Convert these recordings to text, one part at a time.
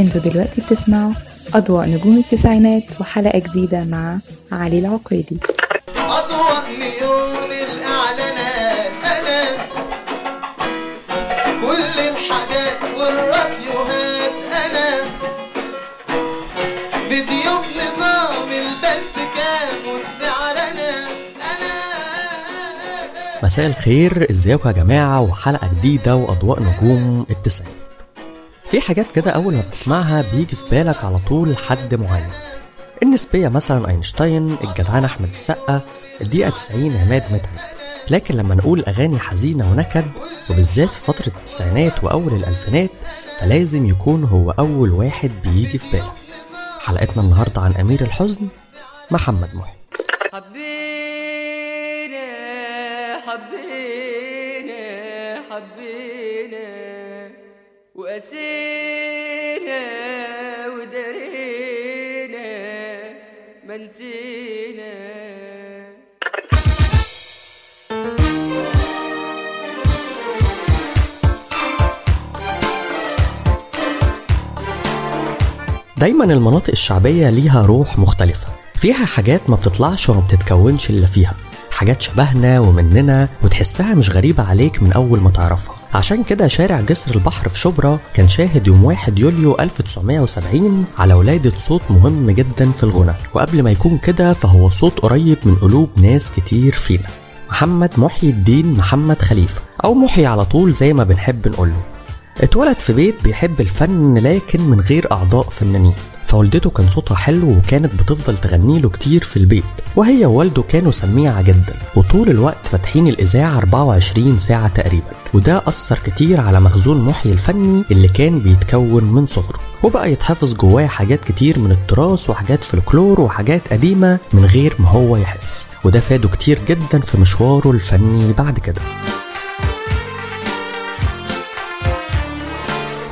أنتوا دلوقتي بتسمعوا أضواء نجوم التسعينات وحلقة جديدة مع علي العقيدي. أضواء نيون الإعلانات. مساء الخير إزيكم يا جماعة؟ وحلقة جديدة وأضواء نجوم التسعينات في حاجات كده أول ما بتسمعها بيجي في بالك على طول حد معين. النسبية مثلا أينشتاين الجدعان أحمد السقا الدقيقة 90 عماد متعب. لكن لما نقول أغاني حزينة ونكد وبالذات في فترة التسعينات وأول الألفينات فلازم يكون هو أول واحد بيجي في بالك. حلقتنا النهاردة عن أمير الحزن محمد محي. حبينا حبينا وقسينا ودرينا ما نسينا. دايما المناطق الشعبية ليها روح مختلفة فيها حاجات ما بتطلعش وما بتتكونش إلا فيها. حاجات شبهنا ومننا وتحسها مش غريبة عليك من أول ما تعرفها. عشان كده شارع جسر البحر في شبرا كان شاهد يوم 1 يوليو 1970 على ولادة صوت مهم جدا في الغنى. وقبل ما يكون كده فهو صوت قريب من قلوب ناس كتير فينا. محمد محي الدين محمد خليفة أو محي على طول زي ما بنحب نقوله. اتولد في بيت بيحب الفن لكن من غير أعضاء فنانين. فوالدته كان صوتها حلو وكانت بتفضل تغني له كتير في البيت وهي ووالده كانوا سميعة جدا وطول الوقت فاتحين الإذاعة 24 ساعة تقريبا وده أثر كتير على مخزون محي الفني اللي كان بيتكون من صغره. وبقى يتحفظ جواه حاجات كتير من التراث وحاجات فلكلور وحاجات قديمة من غير ما هو يحس وده فاده كتير جدا في مشواره الفني بعد كده.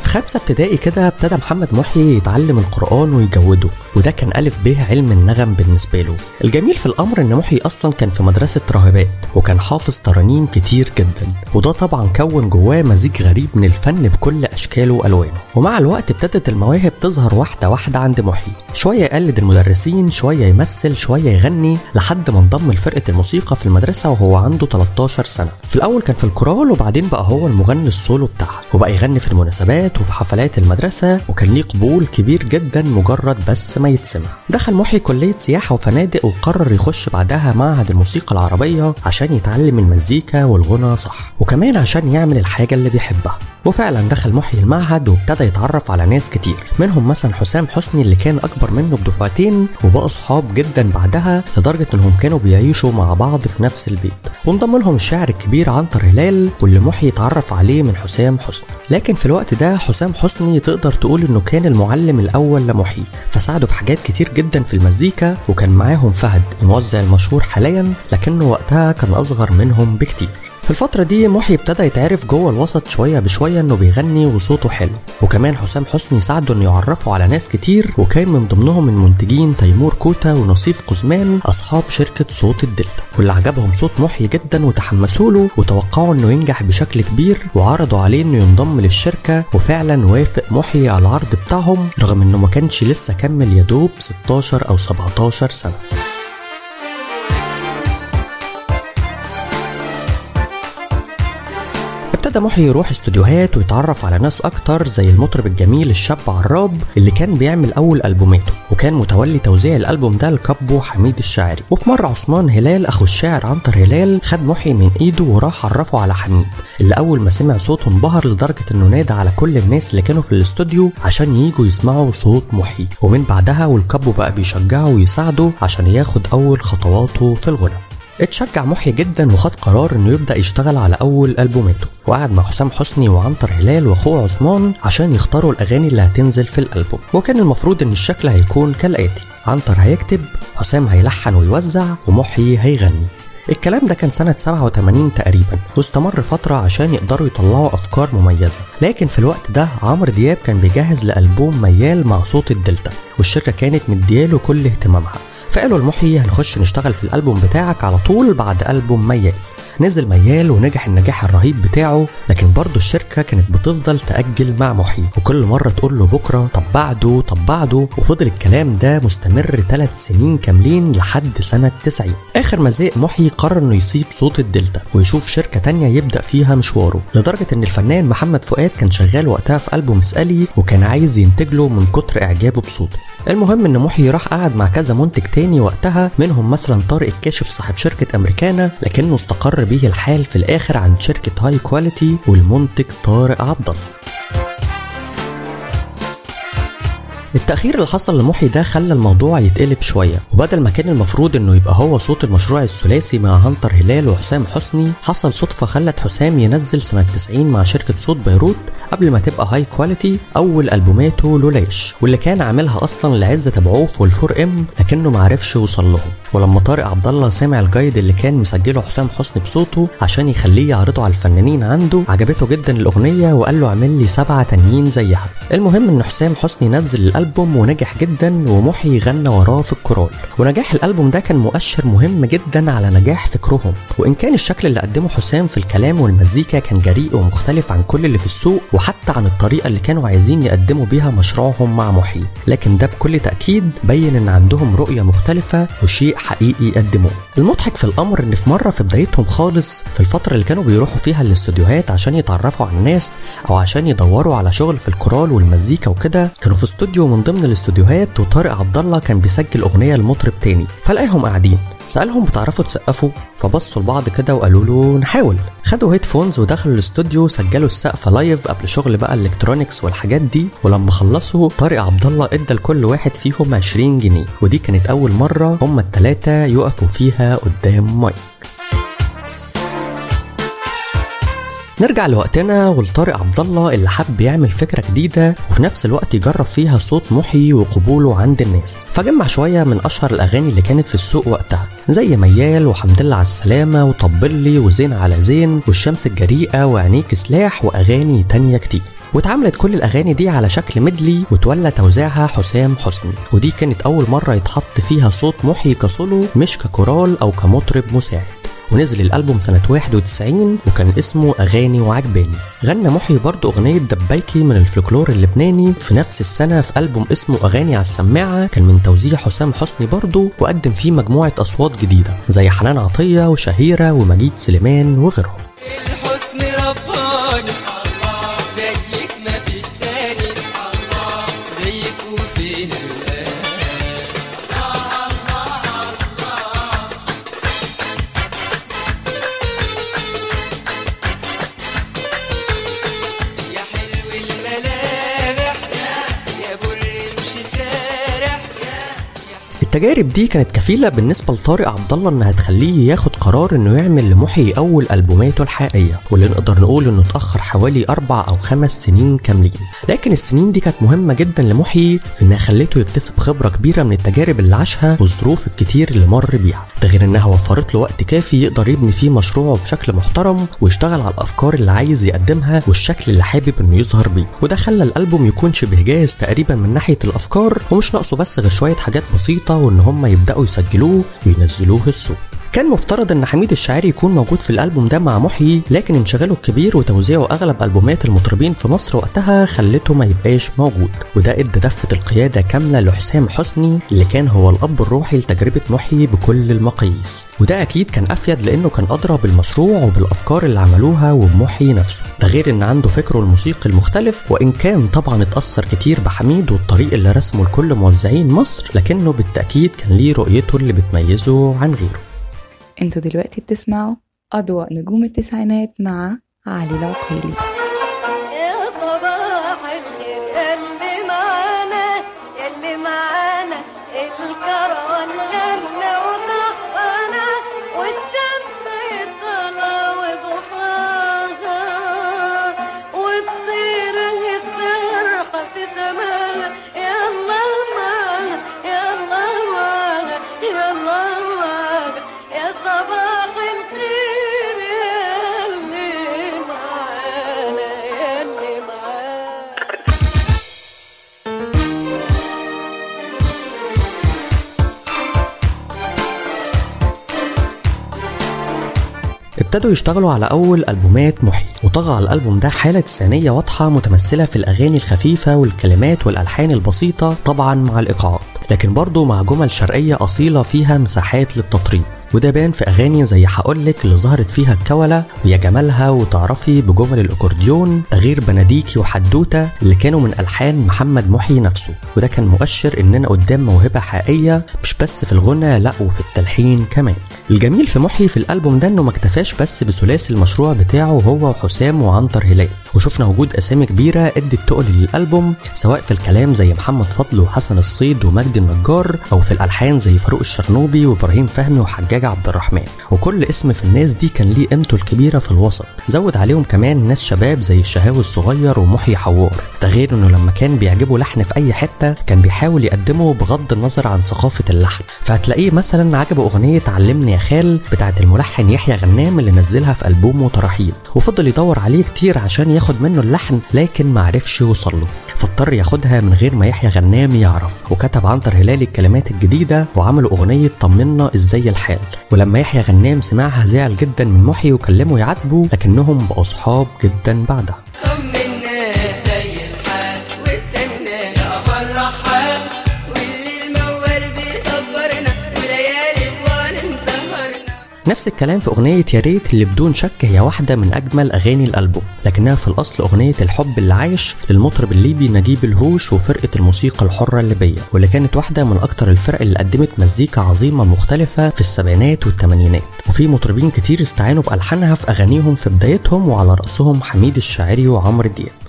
في خمسة ابتدائي كده ابتدى محمد محي يتعلم القرآن ويجوده وده كان ألف به علم النغم بالنسبة له. الجميل في الأمر إن محي أصلا كان في مدرسة راهبات وكان حافظ ترانيم كتير جدا وده طبعا كون جواه مزيج غريب من الفن بكل أشكاله وألوانه. ومع الوقت ابتدت المواهب تظهر واحدة واحدة عند محي. شوية يقلد المدرسين شوية يمثل شوية يغني لحد ما انضم لفرقة الموسيقى في المدرسة وهو عنده 13 سنة. في الأول كان في الكورال وبعدين بقى هو المغني السولو بتاعها وبقى يغني في المناسبات وفي حفلات المدرسة وكان ليه قبول كبير جدا مجرد بس ما يتسمع. دخل محي كلية سياحة وفنادق وقرر يخش بعدها معهد الموسيقى العربية عشان يتعلم المزيكا والغنى صح وكمان عشان يعمل الحاجة اللي بيحبها. وفعلا دخل محي المعهد وابتدى يتعرف على ناس كتير منهم مثلا حسام حسني اللي كان أكبر منه بدفعتين وبقوا صحاب جدا بعدها لدرجة إنهم كانوا بيعيشوا مع بعض في نفس البيت. وانضم لهم الشاعر الكبير عنتر هلال واللي محي اتعرف عليه من حسام حسني. لكن في الوقت ده حسام حسني تقدر تقول إنه كان المعلم الأول لمحي فساعده في حاجات كتير جدا في المزيكا وكان معاهم فهد الموزع المشهور حاليا لكنه وقتها كان أصغر منهم بكتير. في الفترة دي محي ابتدى يتعرف جوه الوسط شوية بشوية إنه بيغني وصوته حلو. وكمان حسام حسني ساعده إنه يعرفه على ناس كتير وكان من ضمنهم المنتجين تيمور كوتا ونصيف قزمان أصحاب شركة صوت الدلتا. واللي عجبهم صوت محي جدا وتحمسوا له وتوقعوا إنه ينجح بشكل كبير وعرضوا عليه إنه ينضم للشركة وفعلا وافق محي على العرض بتاعهم رغم إنه ما كانش لسه كمل يدوب 16 أو 17 سنة. ابتدى محي يروح استوديوهات ويتعرف على ناس أكتر زي المطرب الجميل الشاب عراب اللي كان بيعمل أول ألبوماته وكان متولي توزيع الألبوم ده لكابو حميد الشاعري. وفي مرة عثمان هلال أخو الشاعر عنتر هلال خد محي من إيده وراح عرفه على حميد اللي أول ما سمع صوته انبهر لدرجة إنه نادى على كل الناس اللي كانوا في الاستوديو عشان ييجوا يسمعوا صوت محي. ومن بعدها والكابو بقى بيشجعه ويساعده عشان ياخد أول خطواته في الغنى. اتشجع محي جدا وخد قرار إنه يبدأ يشتغل على أول ألبوماته. وقعد مع حسام حسني وعنتر هلال وأخوه عثمان عشان يختاروا الأغاني اللي هتنزل في الألبوم. وكان المفروض إن الشكل هيكون كالآتي. عنتر هيكتب حسام هيلحن ويوزع ومحي هيغني. الكلام ده كان سنة 87 تقريبا. واستمر فترة عشان يقدروا يطلعوا أفكار مميزة. لكن في الوقت ده عمرو دياب كان بيجهز لألبوم ميال مع صوت الدلتا. والشركة كانت مدياله كل اهتمامها. فقالوا لمحيي هنخش نشتغل في الألبوم بتاعك على طول بعد ألبوم ميال. نزل ميال ونجح النجاح الرهيب بتاعه لكن برضه الشركة كانت بتفضل تأجل مع محيي. وكل مرة تقول له بكرة طب بعده طب بعده وفضل الكلام ده مستمر ثلاث سنين كاملين لحد سنة 90 آخر ما زهق محيي قرر إنه يسيب صوت الدلتا ويشوف شركة تانية يبدأ فيها مشواره. لدرجة إن الفنان محمد فؤاد كان شغال وقتها في ألبوم اسألي وكان عايز ينتج له من كتر إعجابه بصوته. المهم إن محيي راح قعد مع كذا منتج تاني وقتها منهم مثلا طارق الكاشف صاحب شركة Americana لكنه استقر بيه الحال في الآخر عند شركة High Quality والمنتج طارق عبد الله. التأخير اللي حصل لمحي ده خلى الموضوع يتقلب شوية. وبدل ما كان المفروض إنه يبقى هو صوت المشروع الثلاثي مع عنتر هلال وحسام حسني حصل صدفة خلت حسام ينزل سنة 90 مع شركة صوت بيروت قبل ما تبقى High Quality أول ألبوماته لولاش واللي كان عاملها أصلا لعزة أبو عوف وال Four M لكنه معرفش يوصل لهم. ولما طارق عبد الله سمع ال guide اللي كان مسجله حسام حسني بصوته عشان يخليه يعرضه على الفنانين عنده عجبته جدا الأغنية وقال له اعمل لي سبعة تانيين زيها. المهم إن حسام حسني نزل الألبوم ونجح جدا ومحيي غنى وراه في الكورال. ونجاح الألبوم ده كان مؤشر مهم جدا على نجاح فكرهم. وإن كان الشكل اللي قدمه حسام في الكلام والمزيكا كان جريء ومختلف عن كل اللي في السوق وحتى عن الطريقة اللي كانوا عايزين يقدموا بيها مشروعهم مع محيي لكن ده بكل تأكيد بين إن عندهم رؤية مختلفة وشيء حقيقي يقدموه. المضحك في الأمر إن في مرة في بدايتهم خالص في الفترة اللي كانوا بيروحوا فيها الاستوديوهات عشان يتعرفوا على الناس أو عشان يدوروا على شغل في الكورال والمزيكا وكده كانوا في استوديو من ضمن الاستوديوهات وطارق عبد الله كان بيسجل أغنية لمطرب تاني. فلاقيهم قاعدين. سألهم بتعرفوا تسقفوا؟ فبصوا لبعض كده وقالوا له نحاول. خدوا headphones ودخلوا الاستوديو سجلوا السقف live قبل شغل بقى electronics والحاجات دي. ولما خلصوا طارق عبد الله ادى لكل واحد فيهم 20 جنيه. ودي كانت أول مرة هما التلاتة يقفوا فيها قدام مايك. نرجع لوقتنا ولطارق عبد الله اللي حب يعمل فكرة جديدة وفي نفس الوقت يجرب فيها صوت محيي وقبوله عند الناس. فجمع شوية من أشهر الأغاني اللي كانت في السوق وقتها زي ميال وحمد لله على السلامة وطبلي وزين على زين والشمس الجريئة وعينيك سلاح وأغاني تانية كتير. واتعملت كل الأغاني دي على شكل ميدلي وتولى توزيعها حسام حسني. ودي كانت أول مرة يتحط فيها صوت محيي كسولو مش ككورال أو كمطرب مساعد. ونزل الألبوم سنة 91 وكان اسمه أغاني وعجباني. غنى محيي برضه أغنية دبايكي من الفلكلور اللبناني في نفس السنة في ألبوم اسمه أغاني على السماعة. كان من توزيع حسام حسني برضه وقدم فيه مجموعة أصوات جديدة زي حنان عطية وشهيرة ومجيد سليمان وغيرهم. التجارب دي كانت كفيلة بالنسبة لطارق عبد الله إنها تخليه ياخد قرار إنه يعمل لمحيي أول ألبوماته الحقيقية واللي نقدر نقول إنه اتأخر حوالي أربع أو خمس سنين كاملين. لكن السنين دي كانت مهمة جدا لمحيي في إنها خلته يكتسب خبرة كبيرة من التجارب اللي عاشها والظروف الكتير اللي مر بيها. ده غير إنها وفرت له وقت كافي يقدر يبني فيه مشروعه بشكل محترم ويشتغل على الأفكار اللي عايز يقدمها والشكل اللي حابب إنه يظهر بيه. وده خلى الألبوم يكون شبه جاهز تقريبا من ناحية الأفكار ومش ناقصه بس غير شوية حاجات بسيطة وإن هم يبدأوا يسجلوه وينزلوه السوق كان مفترض إن حميد الشاعري يكون موجود في الألبوم ده مع محيي لكن انشغاله الكبير وتوزيعه أغلب ألبومات المطربين في مصر وقتها خلته ما يبقاش موجود. وده إدى دفة القيادة كاملة لحسام حسني اللي كان هو الأب الروحي لتجربة محيي بكل المقاييس. وده أكيد كان أفيد لأنه كان أدرى بالمشروع وبالأفكار اللي عملوها وبمحيي نفسه. ده غير إن عنده فكره الموسيقي المختلف وإن كان طبعا اتأثر كتير بحميد والطريق اللي رسمه لكل موزعين مصر لكنه بالتأكيد كان ليه رؤيته اللي بتميزه عن غيره. أنتوا دلوقتي بتسمعوا أضواء نجوم التسعينات مع علي العقيلي. ابتدوا يشتغلوا على أول ألبومات محي وطغى على الألبوم ده حالة ثانية واضحة متمثلة في الأغاني الخفيفة والكلمات والألحان البسيطة طبعا مع الإيقاعات لكن برضه مع جمل شرقية أصيلة فيها مساحات للتطريب. وده بان في أغاني زي هقولك اللي ظهرت فيها الكوله ويا جمالها وتعرفي بجمل الأكورديون غير بناديكي وحدوتة اللي كانوا من ألحان محمد محيي نفسه. وده كان مؤشر إننا قدام موهبة حقيقية مش بس في الغنى لأ وفي التلحين كمان. الجميل في محيي في الألبوم ده إنه ما اكتفاش بس بثلاثي المشروع بتاعه هو وحسام وعنتر هلال. وشفنا وجود أسامي كبيرة أدت تقل للألبوم سواء في الكلام زي محمد فضل وحسن الصيد ومجدي النجار أو في الألحان زي فاروق الشرنوبي وإبراهيم فهمي وحجاج عبد الرحمن. وكل اسم في الناس دي كان ليه قيمته الكبيرة في الوسط. زود عليهم كمان ناس شباب زي الشهاوي الصغير ومحيي حوار. ده غير إنه لما كان بيعجبه لحن في أي حتة كان بيحاول يقدمه بغض النظر عن ثقافة اللحن. فهتلاقيه مثلا عجبه أغنية علمني يا خال بتاعه الملحن يحيى غنام اللي نزلها في ألبومه تراحيل. وفضل يدور عليه كتير عشان ياخد منه اللحن لكن معرفش يوصل له. فاضطر ياخدها من غير ما يحيى غنام يعرف. وكتب عنتر هلال الكلمات الجديدة وعملوا أغنية طمنا إزاي الحال. ولما يحيى غنام سمعها زعل جدا من محي وكلمه يعاتبه لكنهم بقوا صحاب جدا بعدها. نفس الكلام في أغنية يا ريت اللي بدون شك هي واحدة من أجمل أغاني الألبوم لكنها في الأصل أغنية الحب اللي عايش للمطرب الليبي نجيب الهوش وفرقة الموسيقى الحرة الليبية واللي كانت واحدة من أكتر الفرق اللي قدمت مزيكا عظيمة مختلفة في السبعينات والثمانينات وفي مطربين كتير استعانوا بألحانها في أغانيهم في بدايتهم وعلى رأسهم حميد الشاعري وعمرو دياب.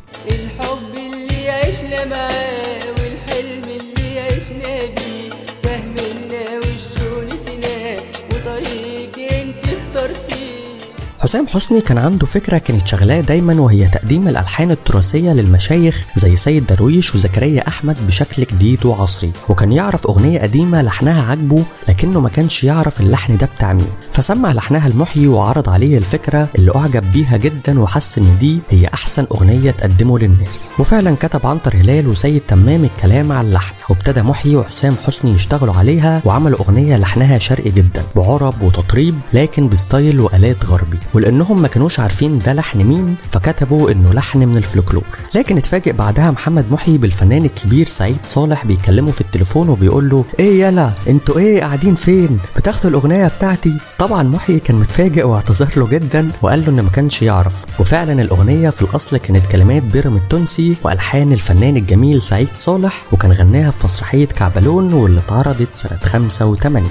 حسام حسني كان عنده فكرة كانت شغلاه دايما وهي تقديم الألحان التراثية للمشايخ زي سيد درويش وزكريا أحمد بشكل جديد وعصري. وكان يعرف أغنية قديمة لحنها عجبه لكنه ما كانش يعرف اللحن ده بتاع مين. فسمع لحنها المحيي وعرض عليه الفكرة اللي أعجب بيها جدا وحس إن دي هي أحسن أغنية تقدمه للناس. وفعلا كتب عنتر هلال وسيد تمام الكلام على اللحن. وابتدى محيي وحسام حسني يشتغلوا عليها وعملوا أغنية لحنها شرقي جدا بعرب وتطريب لكن بستايل وآلات غربي. ولأنهم ما كانوش عارفين ده لحن مين فكتبوا إنه لحن من الفلكلور. لكن اتفاجئ بعدها محمد محيي بالفنان الكبير سعيد صالح بيكلمه في التليفون وبيقول له إيه يلا أنتوا إيه قاعدين فين؟ بتاخدوا الأغنية بتاعتي. طبعا محيي كان متفاجئ واعتذر له جدا وقال له إنه ما كانش يعرف. وفعلا الأغنية في الأصل كانت كلمات بيرم التونسي وألحان الفنان الجميل سعيد صالح وكان غناها في مسرحية كعبلون واللي اتعرضت سنة 85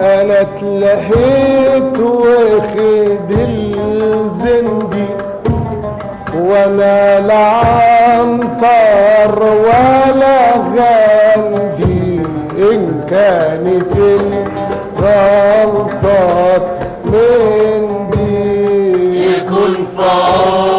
أنا اتلهيت واخد الزندي وأنا لا عنتر ولا غندي إن كانت الغلطات من دي. يكون أنا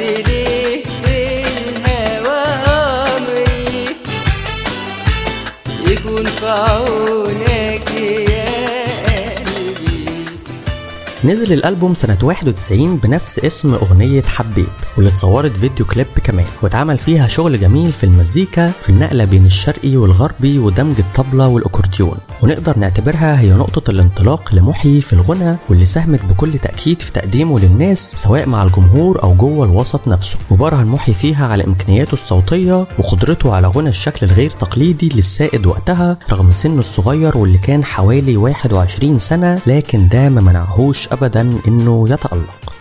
ليه في الهوى يكون في عونك نزل الألبوم سنة 91 بنفس اسم أغنية حبيت واللي اتصورت فيديو كليب كمان واتعمل فيها شغل جميل في المزيكا في النقلة بين الشرقي والغربي ودمج الطبلة والأكورديون. ونقدر نعتبرها هي نقطة الانطلاق لمحيي في الغنى واللي ساهمت بكل تأكيد في تقديمه للناس سواء مع الجمهور أو جوه الوسط نفسه. وبرهن محيي فيها على إمكانياته الصوتية وقدرته على غنى الشكل الغير تقليدي للسائد وقتها رغم سنه الصغير واللي كان حوالي 21 سنة لكن ده ما منعهوش أبدا إنه يتألق.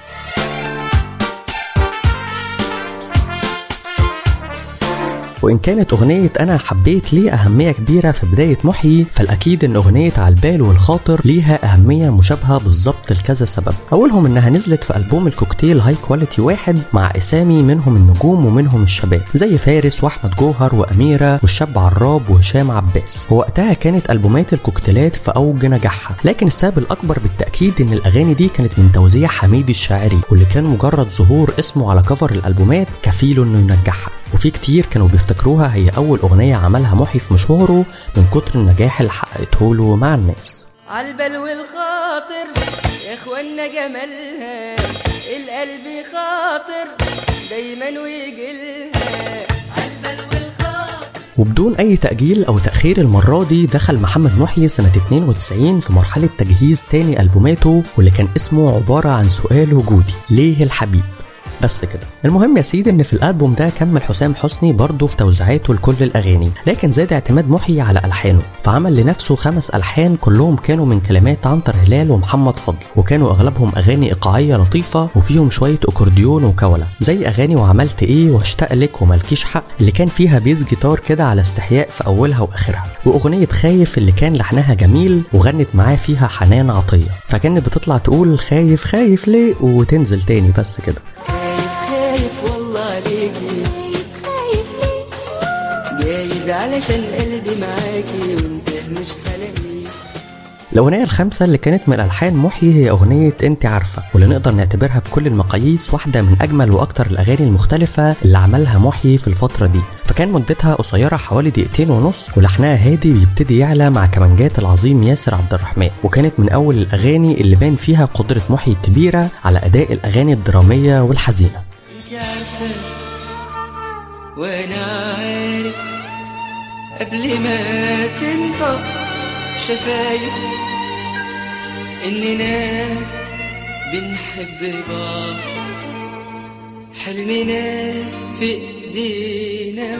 وإن كانت أغنية أنا حبيت ليه أهمية كبيرة في بداية محيي فالأكيد إن أغنية على البال والخاطر ليها أهمية مشابهة بالظبط لكذا سبب. أولهم إنها نزلت في ألبوم الكوكتيل High Quality واحد مع أسامي منهم النجوم ومنهم الشباب زي فارس وأحمد جوهر وأميرة والشاب عراب وهشام عباس. ووقتها كانت ألبومات الكوكتيلات في أوج نجاحها لكن السبب الأكبر بالتأكيد إن الأغاني دي كانت من توزيع حميد الشاعري واللي كان مجرد ظهور اسمه على cover الألبومات كفيل إنه ينجحها. وفي كتير كانوا بيفتكروها هي أول أغنية عملها محي في مشواره من كتر النجاح اللي حققته له مع الناس. يا اخوانا جمالها القلب خاطر دايما ويجيلها. وبدون أي تأجيل أو تأخير المرة دي دخل محمد محيي سنة 92 في مرحلة تجهيز تاني ألبوماته واللي كان اسمه عبارة عن سؤال وجودي ليه الحبيب؟ بس كده. المهم يا سيدي إن في الألبوم ده كمل حسام حسني برضه في توزيعاته لكل الأغاني لكن زاد اعتماد محيي على ألحانه فعمل لنفسه خمس ألحان كلهم كانوا من كلمات عنتر هلال ومحمد فضل وكانوا أغلبهم أغاني إيقاعية لطيفة وفيهم شوية أكورديون وكولا زي أغاني وعملت إيه واشتاق لك وملكيش حق اللي كان فيها بيز جيتار كده على استحياء في أولها وآخرها وأغنية خايف اللي كان لحنها جميل وغنت معاه فيها حنان عطية فكانت بتطلع تقول خايف خايف ليه وتنزل تاني بس كده. عليكي. جايز علشان قلبي معاكي وانت مش هلاقيك الأغنية الخامسة اللي كانت من ألحان محيي هي أغنية أنت عارفة واللي نقدر نعتبرها بكل المقاييس واحدة من أجمل وأكتر الأغاني المختلفة اللي عملها محيي في الفترة دي. فكان مدتها قصيرة حوالي دقيقتين ونص ولحنها هادي بيبتدي يعلى مع كمانجات العظيم ياسر عبد الرحمن. وكانت من أول الأغاني اللي بان فيها قدرة محيي الكبيرة على أداء الأغاني الدرامية والحزينة. انت عارفة وأنا عارف قبل ما تنطق شفايف إننا بنحب بعض حلمنا في إيدينا.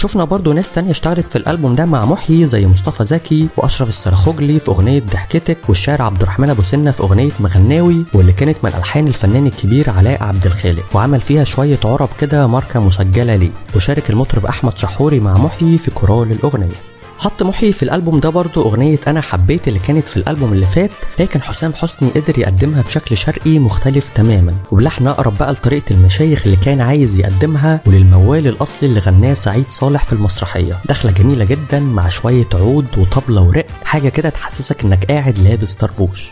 شفنا برضو ناس تانية اشتغلت في الألبوم ده مع محيي زي مصطفى زكي وأشرف السرخوجلي في أغنية ضحكتك والشاعر عبد الرحمن أبو سنة في أغنية مغناوي واللي كانت من ألحان الفنان الكبير علاء عبد الخالق وعمل فيها شوية عرب كده ماركة مسجلة ليه. وشارك المطرب أحمد شحوري مع محيي في كورال الأغنية. حط محيي في الألبوم ده برضه أغنية أنا حبيت اللي كانت في الألبوم اللي فات. لكن حسام حسني قدر يقدمها بشكل شرقي مختلف تماما. وبلحن أقرب بقى لطريقة المشايخ اللي كان عايز يقدمها وللموال الأصلي اللي غناه سعيد صالح في المسرحية. دخلة جميلة جدا مع شوية عود وطبلة ورق حاجة كده تحسسك إنك قاعد لابس طربوش.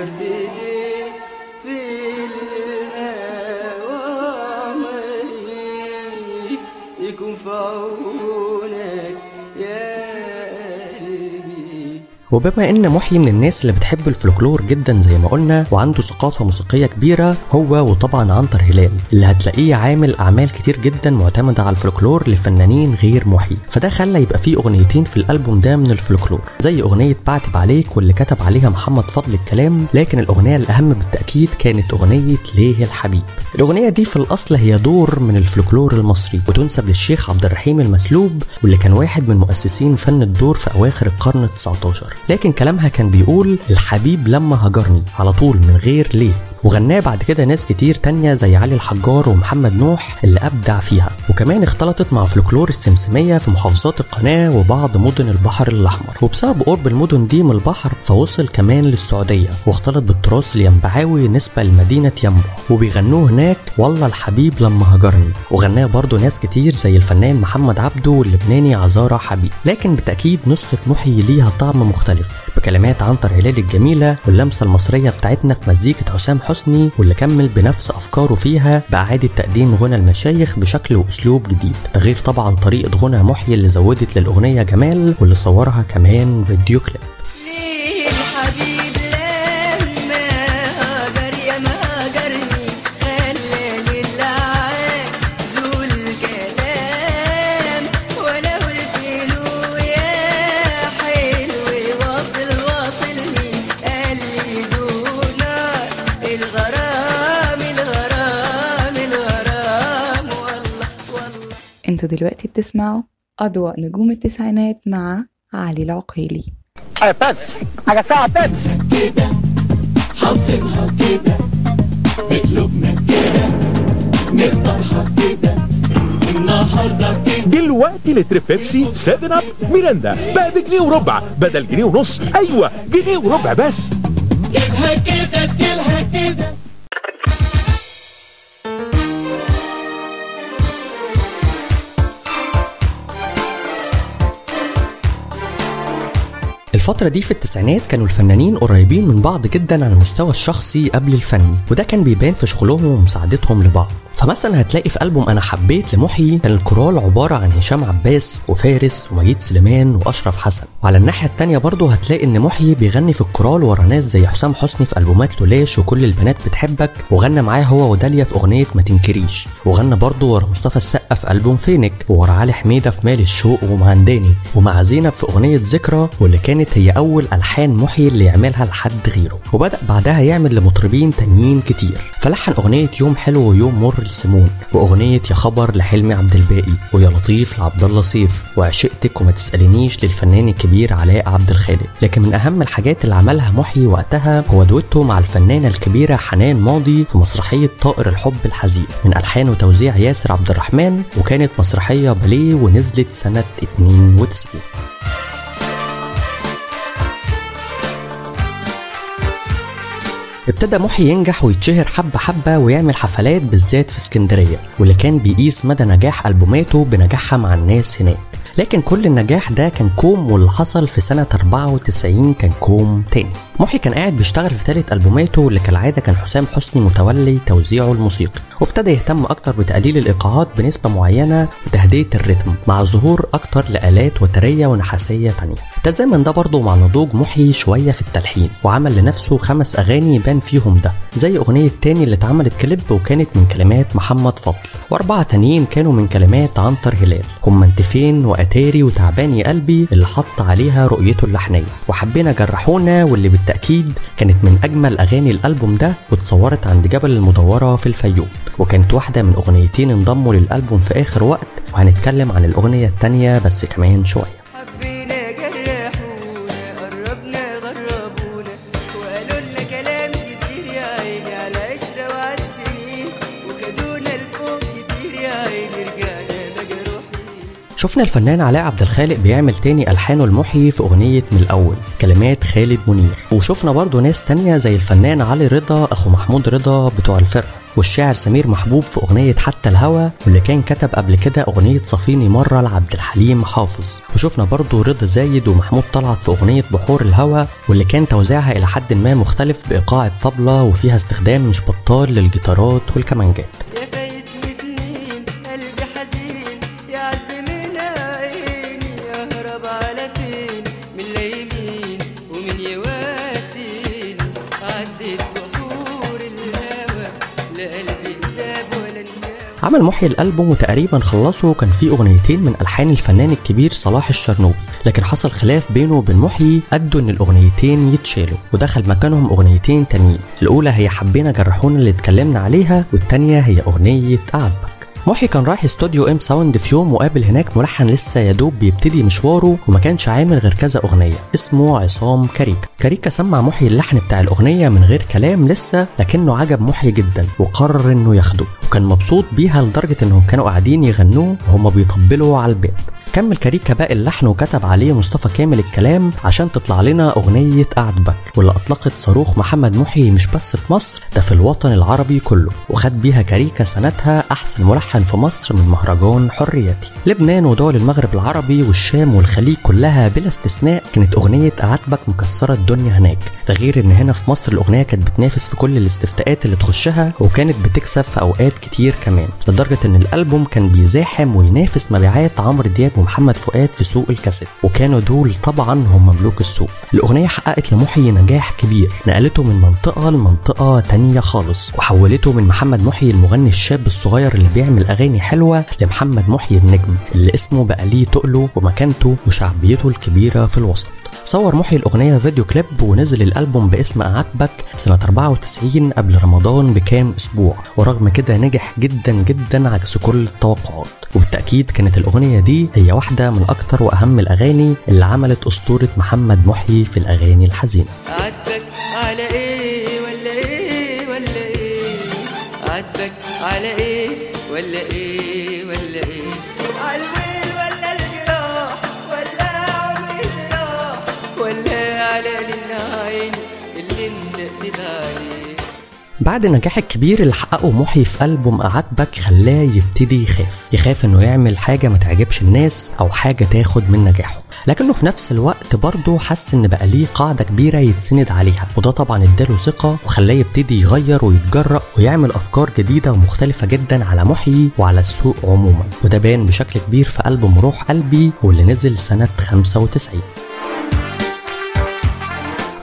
حيرت ليه في الهوى يكون في وبما إن محيي من الناس اللي بتحب الفلكلور جدا زي ما قلنا وعنده ثقافة موسيقية كبيرة هو وطبعا عنتر هلال اللي هتلاقيه عامل أعمال كتير جدا معتمدة على الفلكلور لفنانين غير محيي. فده خلى يبقى فيه أغنيتين في الألبوم ده من الفلكلور زي أغنية بعتب عليك واللي كتب عليها محمد فضل الكلام لكن الأغنية الأهم بالتأكيد كانت أغنية ليه الحبيب. الأغنية دي في الأصل هي دور من الفلكلور المصري وتنسب للشيخ عبد الرحيم المسلوب واللي كان واحد من مؤسسين فن الدور في أواخر القرن ال19 لكن كلامها كان بيقول الحبيب لما هجرني على طول من غير ليه. وغناه بعد كده ناس كتير تانية زي علي الحجار ومحمد نوح اللي أبدع فيها. وكمان اختلطت مع فلكلور السمسمية في محافظات القناة وبعض مدن البحر الأحمر. وبسبب قرب المدن دي من البحر فوصل كمان للسعودية واختلط بالتراث الينبعاوي نسبة لمدينة ينبع. وبيغنوه هناك والله الحبيب لما هجرني. وغناه برضه ناس كتير زي الفنان محمد عبده واللبناني عزارة حبيب. لكن بالتأكيد نسخة محيي ليها طعم مختلف. بكلمات عنتر هلال الجميلة واللمسة المصرية بتاعتنا في مزيكة حسام حسني واللي كمل بنفس أفكاره فيها بإعادة تقديم غنى المشايخ بشكل وأسلوب جديد غير طبعا طريقة غنى محيي اللي زودت للأغنية جمال واللي صورها كمان فيديو كليب. أنتوا دلوقتي بتسمعوا أضواء نجوم التسعينات مع علي العقيلي. يا بيبس حاجة ساعة بيبس حوصلها كده بقلوبنا كده نختارها كده النهارده كده دلوقتي لتر بيبسي 7 أب ميرندا بقى بجنيه وربع. بدل جنيه ونص. أيوه جنيه وربع بس. جيبها كده جيبها الفترة دي في التسعينات كانوا الفنانين قريبين من بعض جدا على المستوى الشخصي قبل الفني وده كان بيبان في شغلهم ومساعدتهم لبعض. فمثلا هتلاقي في ألبوم أنا حبيت لمحيي كان الكورال عبارة عن هشام عباس وفارس ومجيد سليمان وأشرف حسن. وعلى الناحية التانية برضه هتلاقي إن محيي بيغني في الكورال ورا ناس زي حسام حسني في ألبومات لولاش وكل البنات بتحبك. وغنى معاه هو وداليا في أغنية ما تنكريش. وغنى برضه ورا مصطفى السقا في ألبوم فينك وورا علي حميدة في مال الشوق ومعنداني ومع زينب في أغنية ذكرى واللي كانت هي أول ألحان محيي اللي يعملها لحد غيره. وبدأ بعدها يعمل لمطربين تانيين كتير. فلحن أغنية يوم حلو ويوم مر لسيمون وأغنية يا خبر لحلمي عبد الباقي ويا لطيف لعبد الله سيف وعشقتك وما تسألنيش للفنان الكبير علاء عبد الخالق. لكن من أهم الحاجات اللي عملها محيي وقتها هو دويتو مع الفنانة الكبيرة حنان ماضي في مسرحية طائر الحب الحزين. من ألحان وتوزيع ياسر عبد الرحمن وكانت مسرحية باليه ونزلت سنة 92 ابتدى محي ينجح ويتشهر حبة حبة ويعمل حفلات بالذات في اسكندرية واللي كان بيقيس مدى نجاح ألبوماته بنجاحها مع الناس هناك. لكن كل النجاح ده كان كوم واللي حصل في سنة 94 كان كوم تاني. محي كان قاعد بيشتغل في ثالث ألبوماته اللي كالعادة كان حسام حسني متولي توزيعه الموسيقي وابتدى يهتم أكتر بتقليل الإيقاعات بنسبة معينة وتهدئة ال rhythm مع ظهور أكتر لآلات وترية ونحاسية تانية. تزامن ده برضه مع نضوج محي شوية في التلحين وعمل لنفسه خمس أغاني يبان فيهم ده زي أغنية تاني اللي اتعملت كليب وكانت من كلمات محمد فضل. وأربعة تانيين كانوا من كلمات عنتر هلال. هما انت فين وأتاري وتعبان يا قلبي اللي حط عليها رؤيته اللحنية. وحبينا جرحونا واللي بالتأكيد كانت من أجمل أغاني الألبوم ده واتصورت عند جبل المدورة في الفيوم وكانت واحدة من أغنيتين انضموا للألبوم في آخر وقت وهنتكلم عن الأغنية التانية بس كمان شوية. شفنا الفنان علاء عبد الخالق بيعمل تاني ألحانه المحيي في أغنية من الأول كلمات خالد منير. وشفنا برضه ناس تانية زي الفنان علي رضا أخو محمود رضا بتوع الفرقة. والشاعر سمير محبوب في أغنية حتى الهوى واللي كان كتب قبل كده أغنية صفيني مرة لعبد الحليم حافظ. وشفنا برضه رضا زايد ومحمود طلعت في أغنية بحور الهوى واللي كان توزيعها إلى حد ما مختلف بإيقاع الطبلة وفيها استخدام مش بطال للجيتارات والكمانجات. عمل محيي الألبوم وتقريبا خلصه وكان فيه أغنيتين من ألحان الفنان الكبير صلاح الشرنوبي لكن حصل خلاف بينه وبين محيي أدى إن الأغنيتين يتشالوا ودخل مكانهم أغنيتين تانيين الأولى هي حبينا جرحونا اللي اتكلمنا عليها والتانية هي أغنية أعجبك محي كان رايح استوديو M Sound في يوم وقابل هناك ملحن لسه يا دوب بيبتدي مشواره وما كانش عامل غير كذا أغنية. اسمه عصام كاريكا كاريكا سمع محي اللحن بتاع الأغنية من غير كلام لسه لكنه عجب محي جدا وقرر إنه ياخده. وكان مبسوط بيها لدرجة إنهم كانوا قاعدين يغنوه وهما بيطبلوا على الباب. كمل كاريكا باقي اللحن وكتب عليه مصطفى كامل الكلام عشان تطلع لنا أغنية أعجبك واللي أطلقت صاروخ محمد محي مش بس في مصر ده في الوطن العربي كله. وخد بيها كاريكا سنتها أحسن ملحن في مصر من مهرجان حريتي. لبنان ودول المغرب العربي والشام والخليج كلها بلا استثناء كانت أغنية أعجبك مكسرة الدنيا هناك. ده غير إن هنا في مصر الأغنية كانت بتنافس في كل الاستفتاءات اللي تخشها وكانت بتكسب في أوقات كتير كمان. لدرجة إن الألبوم كان بيزاحم وينافس مبيعات عمرو دياب ومحمد فؤاد في سوق الكاسيت وكانوا دول طبعا هم مملوك السوق. الأغنية حققت لمحيي نجاح كبير نقلته من منطقة لمنطقة تانية خالص وحولته من محمد محيي المغني الشاب الصغير اللي بيعمل أغاني حلوة لمحمد محيي النجم اللي اسمه بقى ليه تقله ومكانته وشعبيته الكبيرة في الوسط. صور محيي الأغنية فيديو كليب ونزل الألبوم باسم أعجبك سنة 94 قبل رمضان بكام أسبوع. ورغم كده نجح جدا جدا عكس كل التوقعات. وبالتأكيد كانت الأغنية دي هي واحدة من أكتر وأهم الأغاني اللي عملت أسطورة محمد محيي في الأغاني الحزينة. عاتبك على إيه ولا إيه ولا إيه؟ عاتبك على إيه ولا إيه؟ بعد النجاح الكبير اللي حققه محي في ألبوم أعاتبك خلاه يبتدي يخاف. يخاف إنه يعمل حاجة ما تعجبش الناس أو حاجة تاخد من نجاحه. لكنه في نفس الوقت برضه حس إن بقى ليه قاعدة كبيرة يتسند عليها. وده طبعا اداله ثقة وخلاه يبتدي يغير ويتجرأ ويعمل أفكار جديدة ومختلفة جدا على محيي وعلى السوق عموما. وده بان بشكل كبير في ألبوم روح قلبي واللي نزل سنة 95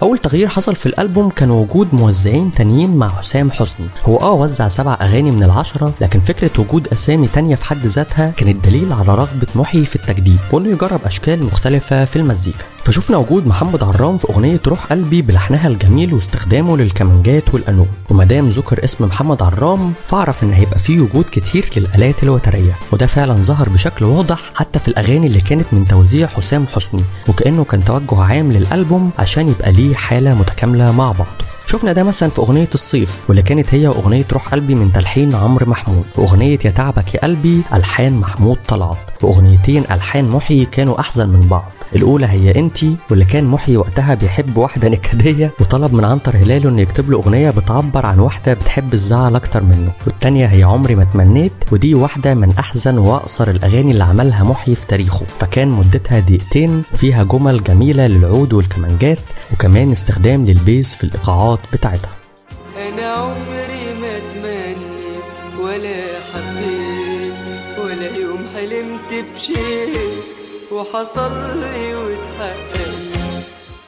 أول تغيير حصل في الألبوم كان وجود موزعين تانيين مع حسام حسني. هو آه وزع سبع أغاني من العشرة لكن فكرة وجود أسامي تانية في حد ذاتها كانت دليل على رغبة محيي في التجديد. وإنه يجرب أشكال مختلفة في المزيكا. فشفنا وجود محمد عرام في أغنية روح قلبي بلحنها الجميل واستخدامه للكمانجات والقانون ومادام ذكر اسم محمد عرام فاعرف إن هيبقى فيه وجود كتير للآلات الوترية. وده فعلا ظهر بشكل واضح حتى في الأغاني اللي كانت من توزيع حسام حسني وكأنه كان توجه عام للألبوم عشان يبقى ليه حالة متكاملة مع بعض شفنا ده مثلا في أغنية الصيف واللي كانت هي وأغنية روح قلبي من تلحين عمرو محمود وأغنية يا تعبك يا قلبي ألحان محمود طلعت. وأغنيتين ألحان محيي كانوا أحسن من بعض. الأولى هي أنتي واللي كان محيي وقتها بيحب واحدة نكدية وطلب من عنتر هلال إنه يكتب له أغنية بتعبر عن واحدة بتحب الزعل أكتر منه. والتانية هي عمري ما تمنيت ودي واحدة من أحزن وأقصر الأغاني اللي عملها محيي في تاريخه. فكان مدتها دقيقتين وفيها جمل جميلة للعود والكمانجات وكمان استخدام للبيز في الإيقاعات بتاعتها. أنا عمري بشيء وحصل لي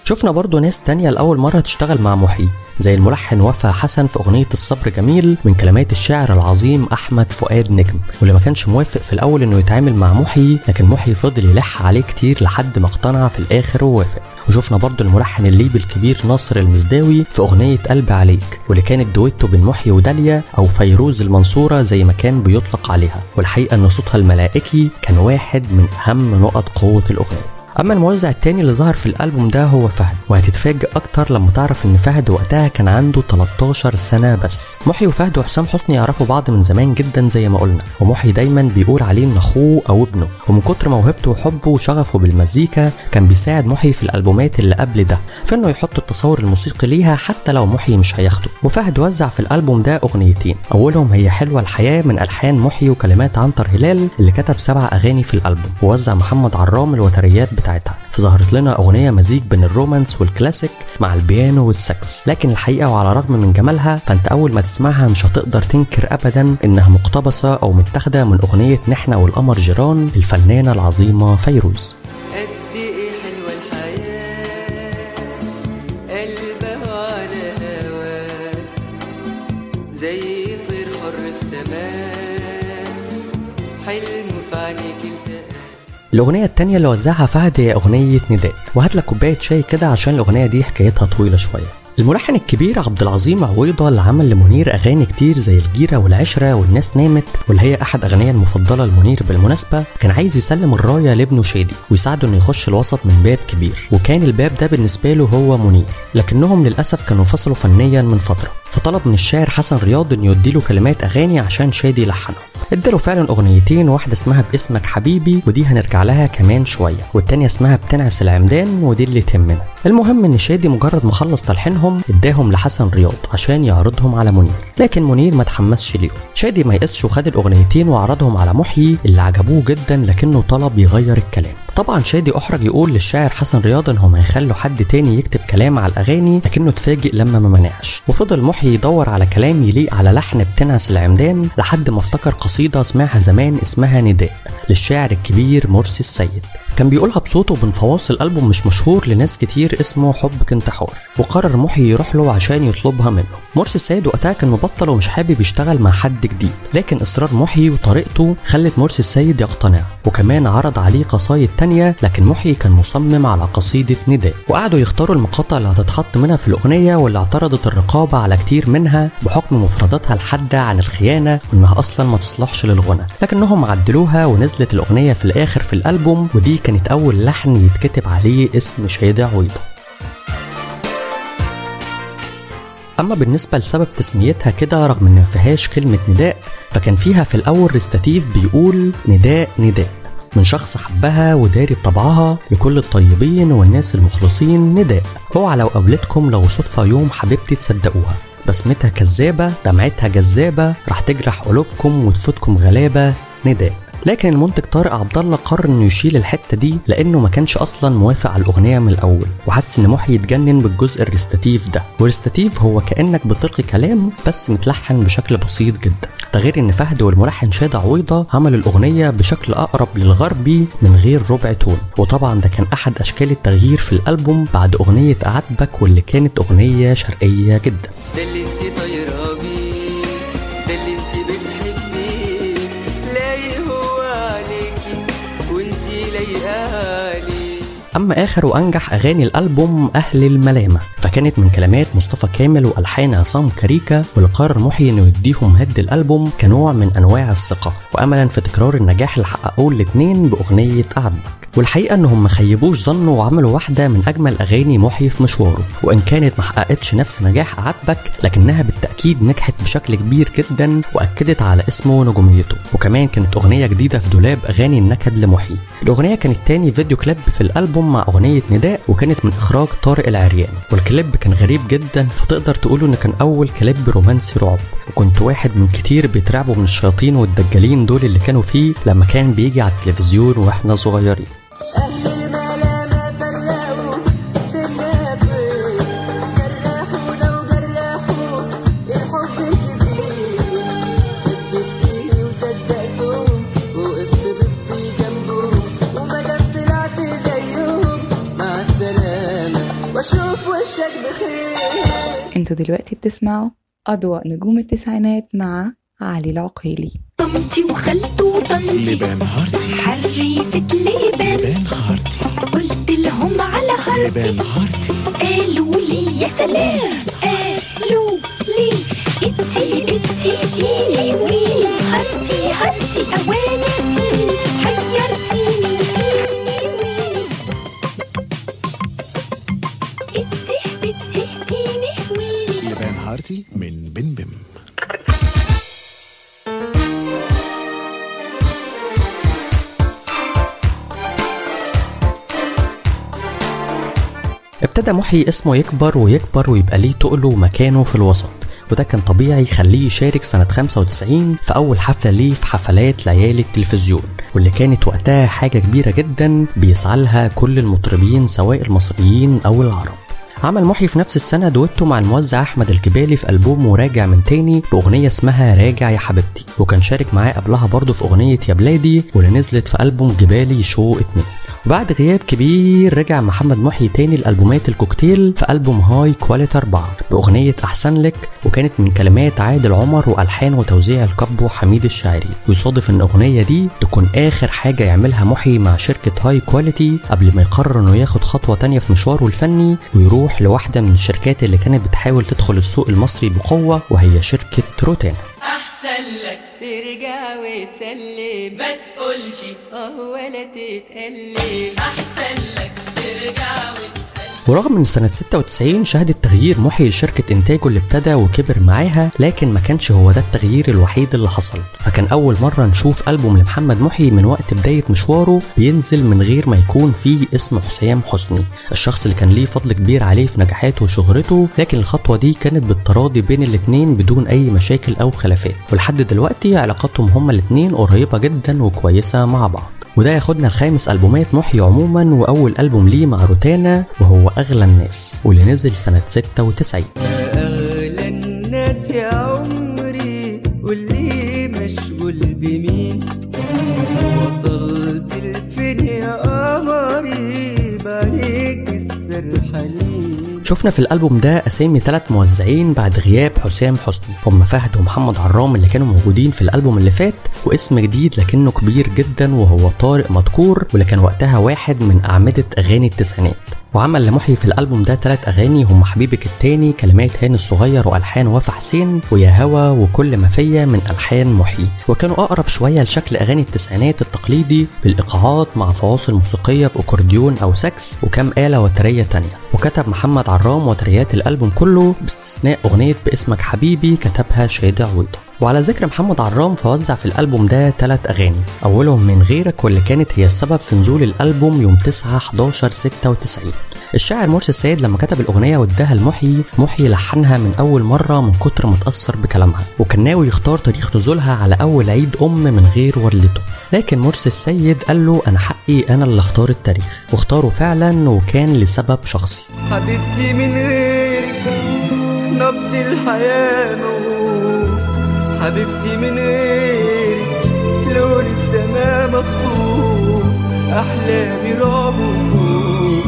شفنا برضو ناس تانية لأول مرة تشتغل مع محيي زي الملحن وفا حسن في أغنية الصبر جميل من كلمات الشاعر العظيم أحمد فؤاد نجم واللي ما كانش موافق في الأول إنه يتعامل مع محيي لكن محيي فضل يلح عليه كتير لحد ما اقتنع في الآخر ووافق. وشفنا برضو الملحن الليبي الكبير ناصر المزداوي في أغنية قلبي عليك واللي كانت دويتو بين محيي وداليا أو فيروز المنصورة زي ما كان بيطلق عليها. والحقيقة إن صوتها الملائكي كان واحد من أهم نقط قوة الأغنية. أما الموزع التاني اللي ظهر في الألبوم ده هو فهد وهتتفاجئ أكتر لما تعرف إن فهد وقتها كان عنده 13 سنة بس. محي وفهد وحسام حسني يعرفوا بعض من زمان جدا زي ما قلنا ومحي دايما بيقول عليه إن أخوه أو ابنه. ومن كتر موهبته وحبه وشغفه بالمزيكا كان بيساعد محي في الألبومات اللي قبل ده في إنه يحط التصور الموسيقي ليها حتى لو محي مش هياخده. وفهد وزع في الألبوم ده أغنيتين أولهم هي حلوة الحياة من ألحان محي وكلمات عنتر هلال اللي كتب سبع أغاني في الألبوم. ووزع محمد عرام الوتريات بتاعتها. فظهرت لنا أغنية مزيج بين ال romance وال classic مع البيانو والسكس. لكن الحقيقة وعلى الرغم من جمالها فأنت أول ما تسمعها مش هتقدر تنكر ابدا إنها مقتبسة أو متاخدة من أغنية نحنا والقمر جيران للفنانه العظيمة فيروز. هواه زي الأغنية التانية اللي وزعها فهد هي أغنية نداء. وهات لك كوباية شاي كده عشان الأغنية دي حكايتها طويلة شوية. الملحن الكبير عبد العظيم عويضة اللي عمل لمنير أغاني كتير زي الجيرة والعشرة والناس نامت واللي هي أحد أغانيه المفضلة لمنير بالمناسبة كان عايز يسلم الراية لابنه شادي ويساعده إنه يخش الوسط من باب كبير وكان الباب ده بالنسبة له هو منير لكنهم للأسف كانوا انفصلوا فنيا من فترة فطلب من الشاعر حسن رياض إنه يديله كلمات أغاني عشان شادي يلحنها. اداله فعلا أغنيتين واحدة اسمها باسمك حبيبي ودي هنرجع لها كمان شوية والتانية اسمها بتنعس العمدان ودي اللي تهمنا. المهم إن شادي مجرد ما خلص تلحينهم اداهم لحسن رياض عشان يعرضهم على منير. لكن منير ما تحمسش ليهم. شادي ما يقصش وخد الأغنيتين وعرضهم على محيي اللي عجبوه جدا لكنه طلب يغير الكلام. طبعا شادي أحرج يقول للشاعر حسن رياض انهم هيخلوا حد تاني يكتب كلام على الأغاني لكنه اتفاجئ لما ما منعش. وفضل محيي يدور على كلام يليق على لحن بتنعس العمدان لحد ما افتكر قصيدة سمعها زمان اسمها نداء للشاعر الكبير مرسي السيد. كان بيقولها بصوته بين فواصل ألبوم مش مشهور لناس كتير اسمه حبك انتحار وقرر محيي يروح له عشان يطلبها منه. مرسي السيد وقتها كان مبطل ومش حابب يشتغل مع حد جديد لكن إصرار محيي وطريقته خلت مرسي السيد يقتنع وكمان عرض عليه قصايد تانية لكن محيي كان مصمم على قصيدة نداء. وقعدوا يختاروا المقاطع اللي هتتحط منها في الأغنية واللي اعترضت الرقابة على كتير منها بحكم مفرداتها الحادة عن الخيانة وإنها أصلا ما تصلحش للغنى. لكنهم عدلوها ونزلت الأغنية في الآخر في الألبوم ودي كانت أول لحن يتكتب عليه اسم شادي عويضة. أما بالنسبة لسبب تسميتها كده رغم إن ما فيهاش كلمة نداء فكان فيها في الأول recitative بيقول نداء نداء. من شخص حبها وداري بطبعها لكل الطيبين والناس المخلصين نداء. اوعى لو قابلتكم لو صدفة يوم حبيبتي تصدقوها. بسمتها كذابة دمعتها جذابة راح تجرح قلوبكم وتفوتكم غلابة نداء. لكن المنتج طارق عبد الله قرر إنه يشيل الحتة دي لأنه ما كانش أصلا موافق على الأغنية من الأول وحس إن محي يتجنن بالجزء ال recitative ده. وال recitative هو كأنك بتلقي كلام بس متلحن بشكل بسيط جدا. ده غير إن فهد والملحن شادة عويضة عملوا الأغنية بشكل أقرب للغربي من غير ربع تون. وطبعا ده كان أحد أشكال التغيير في الألبوم بعد أغنية اعاتبك واللي كانت أغنية شرقية جدا. ده اللي انت طايره أما آخر وأنجح أغاني الألبوم أهل الملامة فكانت من كلمات مصطفى كامل وألحان عصام كاريكا واللي قرر محي إنه يديهم هد الألبوم كنوع من أنواع الثقة وأملا في تكرار النجاح اللي حققوه الاتنين بأغنية أعاتبك والحقيقة إنهم ما خيبوش ظنه وعملوا واحدة من أجمل أغاني محي في مشواره وإن كانت ما حققتش نفس نجاح أعاتبك لكنها بالتأكيد نجحت بشكل كبير جدا وأكدت على اسمه ونجوميته. وكمان كانت أغنية جديدة في دولاب أغاني النكد لمحي. الأغنية كانت تاني فيديو كليب في الألبوم مع أغنية نداء وكانت من إخراج طارق العريان. والكليب كان غريب جدا فتقدر تقوله إنه كان أول كليب رومانسي رعب. وكنت واحد من كتير بيترعبوا من الشياطين والدجالين دول اللي كانوا فيه لما كان بيجي على التلفزيون وإحنا صغيرين. وأشوف وشك بخير. أنتوا دلوقتي بتسمعوا أضواء نجوم التسعينات مع علي العقيلي. طمتي وخالته وطنتي لبان هارتي حريفة لبان قلت لهم على هارتي قالوا لي يا سلام. ابتدى محي اسمه يكبر ويكبر ويبقى ليه تقله ومكانه في الوسط. وده كان طبيعي يخليه يشارك سنة 95 في أول حفلة ليه في حفلات ليالي التلفزيون واللي كانت وقتها حاجة كبيرة جدا بيسعى لها كل المطربين سواء المصريين أو العرب. عمل محي في نفس السنة دويتو مع الموزع أحمد الجبالي في ألبوم راجع من تاني بأغنية اسمها راجع يا حبيبتي وكان شارك معاه قبلها برضه في أغنية يا بلادي واللي نزلت في ألبوم جبالي شو اتنين. وبعد غياب كبير رجع محمد محي تاني لألبومات الكوكتيل في ألبوم High Quality 4 بأغنية أحسن لك وكانت من كلمات عادل عمر وألحان وتوزيع الكابو حميد الشاعري. ويصادف إن الأغنية دي تكون آخر حاجة يعملها محي مع شركة High Quality قبل ما يقرر إنه ياخد خطوة تانية في مشواره الفني ويروح لواحدة من الشركات اللي كانت بتحاول تدخل السوق المصري بقوة وهي شركة روتانا. أحسن لك. ترجع وتسلم ما تقولش آه ولا تتقلب أحسن لك ترجع وتسلم ورغم إن سنة 96 شهدت تغيير محي لشركة إنتاجه اللي ابتدى وكبر معاها لكن ما كانش هو ده التغيير الوحيد اللي حصل. فكان أول مرة نشوف ألبوم لمحمد محي من وقت بداية مشواره بينزل من غير ما يكون فيه اسم حسام حسني. الشخص اللي كان ليه فضل كبير عليه في نجاحاته وشهرته لكن الخطوة دي كانت بالتراضي بين الاتنين بدون أي مشاكل أو خلافات. ولحد دلوقتي علاقتهم هما الاتنين قريبة جدا وكويسة مع بعض. وده ياخدنا لخامس ألبومات محي عموما وأول ألبوم ليه مع روتانا وهو أغلى الناس واللي نزل سنة 96 أغلى الناس يا عمري واللي مشغول بمين؟ وصلت لفين يا قمري؟ بعينيك السرحانين شفنا في الألبوم ده أسامي ثلاث موزعين بعد غياب حسام حسني هم فهد ومحمد عرام اللي كانوا موجودين في الألبوم اللي فات واسم جديد لكنه كبير جدا وهو طارق مدكور واللي كان وقتها واحد من أعمدة أغاني التسعينات. وعمل لمحي في الألبوم ده ثلاث أغاني هم حبيبك التاني كلمات هاني الصغير وألحان وفا حسين ويا هوا وكل ما فيا من ألحان محي. وكانوا أقرب شوية لشكل أغاني التسعينات التقليدي بالإيقاعات مع فواصل موسيقية بأكورديون أو ساكس وكم آلة وترية تانية. وكتب محمد عرام وتريات الألبوم كله باستثناء أغنية باسمك حبيبي كتبها شادي عويضة وعلى ذكر محمد عرام فوزع في الألبوم ده ثلاث أغاني. أولهم من غيرك واللي كانت هي السبب في نزول الألبوم يوم 9 11 96 الشاعر مرسي السيد لما كتب الأغنية واداها لمحيي محيي لحنها من أول مرة من كتر ما اتأثر بكلامها. وكان ناوي يختار تاريخ نزولها على أول عيد أم من غير والدته. لكن مرسي السيد قال له أنا حقي أنا اللي أختار التاريخ. واختاره فعلا وكان لسبب شخصي. حبيبتي من غيرك نبض موقوف حبيبتي من لون السماء مخطوف أحلامي رعب وخوف.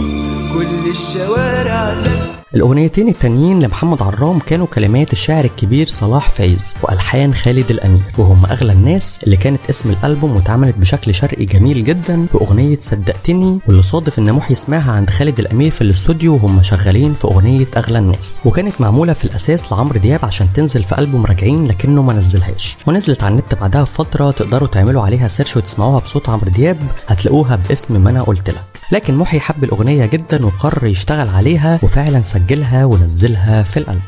كل الشوارع زفت الأغنيتين التانيين لمحمد عرام كانوا كلمات الشاعر الكبير صلاح فايز وألحان خالد الأمير وهم أغلى الناس اللي كانت اسم الألبوم واتعملت بشكل شرقي جميل جدا بأغنية صدقتني واللي صادف إن محي سمعها عند خالد الأمير في الاستوديو وهم شغالين في أغنية أغلى الناس. وكانت معمولة في الأساس لعمرو دياب عشان تنزل في ألبوم راجعين لكنه ما نزلهاش. ونزلت على النت بعدها بفترة تقدروا تعملوا عليها search وتسمعوها بصوت عمرو دياب هتلاقوها باسم ما أنا قلت لك. لكن محي حب الأغنية جدا وقرر يشتغل عليها وفعلا سجلها ونزلها في الألبوم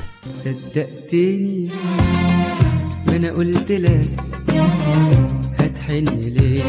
صدقتني ما أنا قلت لك هتحن ليه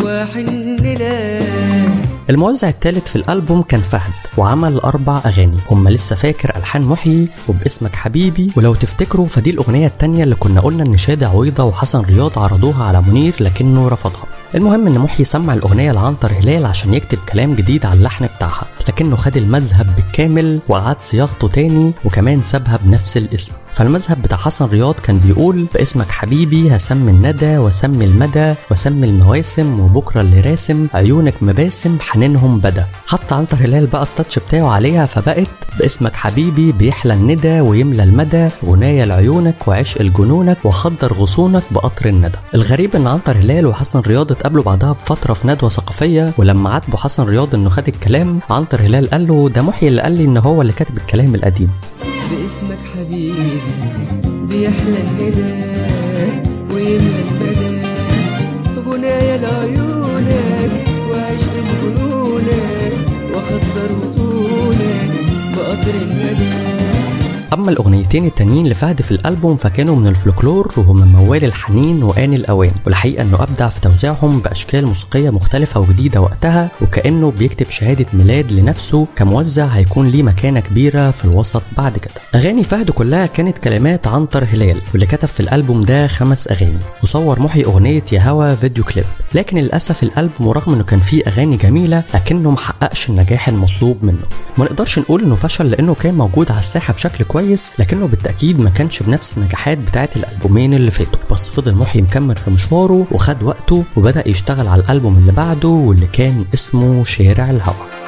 وأحن لك. الموزع الثالث في الألبوم كان فهد وعمل أربع أغاني. هم لسه فاكر ألحان محيي وباسمك حبيبي. ولو تفتكروا فدي الأغنية التانية اللي كنا قلنا إن شادي عويضة وحسن رياض عرضوها على منير لكنه رفضها. المهم إن محيي سمع الأغنية لعنتر هلال عشان يكتب كلام جديد على اللحن بتاعها. لكنه خد المذهب بالكامل وأعاد صياغته تاني وكمان سابها بنفس الاسم. فالمذهب بتاع حسن رياض كان بيقول باسمك حبيبي هسمي الندى وسمي المدى وسمي المواسم وبكرة اللي راسم عيونك مباسم حنينهم بدا. حط عنتر هلال بقى التاتش بتاعه عليها فبقت باسمك حبيبي بيحلى الندى ويملى المدى غناية لعيونك وعشق لجنونك وخدر غصونك بقطر الندى. الغريب إن عنتر هلال وحسن رياض اتقابلوا بعدها بفترة في ندوة ثقافية ولما عاتبوا حسن رياض إنه خد الكلام عنتر هلال قال له ده محيي اللي قال لي إن هو اللي كاتب الكلام القديم. باسمك حبيبي بيحلى الهدى ويملى المدى غنايا لعيونك وعشق لجنونك واخدر وصولك بقطر الندى أما الأغنيتين التانيين لفهد في الألبوم فكانوا من الفلكلور وهم موال الحنين وآن الأوان والحقيقة إنه أبدع في توزيعهم بأشكال موسيقية مختلفة وجديدة وقتها وكأنه بيكتب شهادة ميلاد لنفسه كموزع هيكون ليه مكانة كبيرة في الوسط بعد كده. أغاني فهد كلها كانت كلمات عنتر هلال واللي كتب في الألبوم ده خمس أغاني وصور محي أغنية يا هوا فيديو كليب. لكن للأسف الألبوم رغم إنه كان فيه أغاني جميلة لكنه محققش النجاح المطلوب منه. ما نقدرش نقول إنه فشل لأنه كان موجود على الساحة بشكل كويس لكنه بالتأكيد ما كانش بنفس النجاحات بتاعه الألبومين اللي فاتوا. بس فضل محي مكمل في مشواره وخد وقته وبدأ يشتغل على الألبوم اللي بعده واللي كان اسمه شارع الهوى.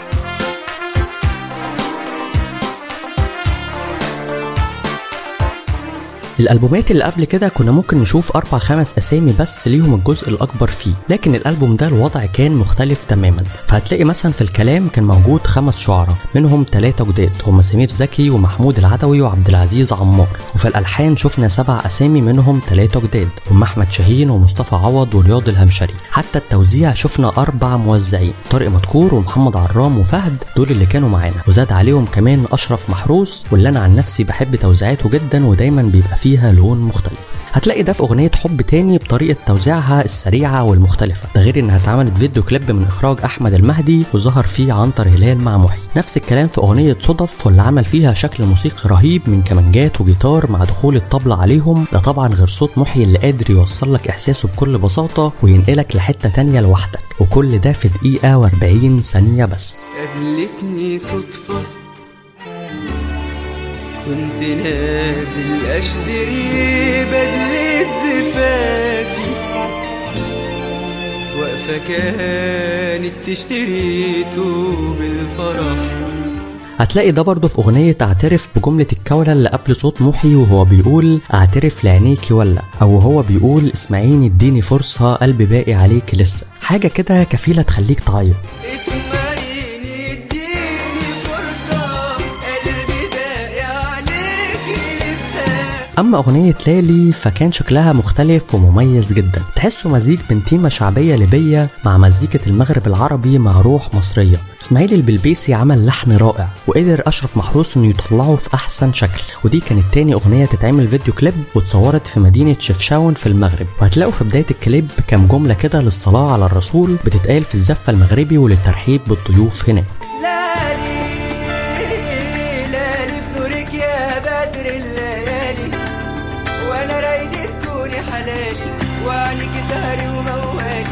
الألبومات اللي قبل كده كنا ممكن نشوف أربع خمس أسامي بس ليهم الجزء الأكبر فيه لكن الألبوم ده الوضع كان مختلف تماما. فهتلاقي مثلا في الكلام كان موجود خمس شعراء منهم ثلاثة جداد هم سمير زكي ومحمود العدوي وعبد العزيز عمار. وفي الألحان شفنا سبع أسامي منهم ثلاثة جداد هم أحمد شاهين ومصطفى عوض ورياض الهمشري. حتى التوزيع شفنا أربع موزعين طارق مدكور ومحمد عرام وفهد دول اللي كانوا معانا. وزاد عليهم كمان أشرف محروس واللي أنا عن نفسي بحب توزيعاته جدا ودايما بيبقى فيها لون مختلف. هتلاقي ده في أغنية حب تاني بطريقة توزيعها السريعة والمختلفة ده غير إنها اتعملت فيديو كليب من إخراج أحمد المهدي وظهر فيه عنتر هلال مع محي. نفس الكلام في أغنية صدف واللي عمل فيها شكل موسيقي رهيب من كمانجات وجيتار مع دخول الطبلة عليهم. ده طبعا غير صوت محي اللي قادر يوصل لك إحساسه بكل بساطة وينقلك لحتة تانية لوحدك. وكل ده في دقيقة و40 ثانية بس. قابلتني صدفة كنت نازل اشتري بدلة زفافي واقفة كانت تشتري طوب الفرح. هتلاقي ده برضه في أغنية اعترف بجملة الكولة اللي قبل صوت محي وهو بيقول اعترف لعينيكي ولا أو هو بيقول اسمعيني اديني فرصة قلبي باقي عليكي لسه. حاجة كده كفيلة تخليك تعيط. أما أغنية لالي فكان شكلها مختلف ومميز جدا. تحسه مزيج بين تيمة شعبية ليبية مع مزيكة المغرب العربي مع روح مصرية. إسماعيل البلبيسي عمل لحن رائع وقدر أشرف محروس إنه يطلعه في أحسن شكل. ودي كانت تاني أغنية تتعمل فيديو كليب واتصورت في مدينة شفشاون في المغرب. وهتلاقوا في بداية الكليب كام جملة كده للصلاة على الرسول بتتقال في الزفة المغربي وللترحيب بالضيوف هناك. لا وعليك سهري وموالي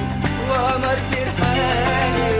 وقمر ترحالي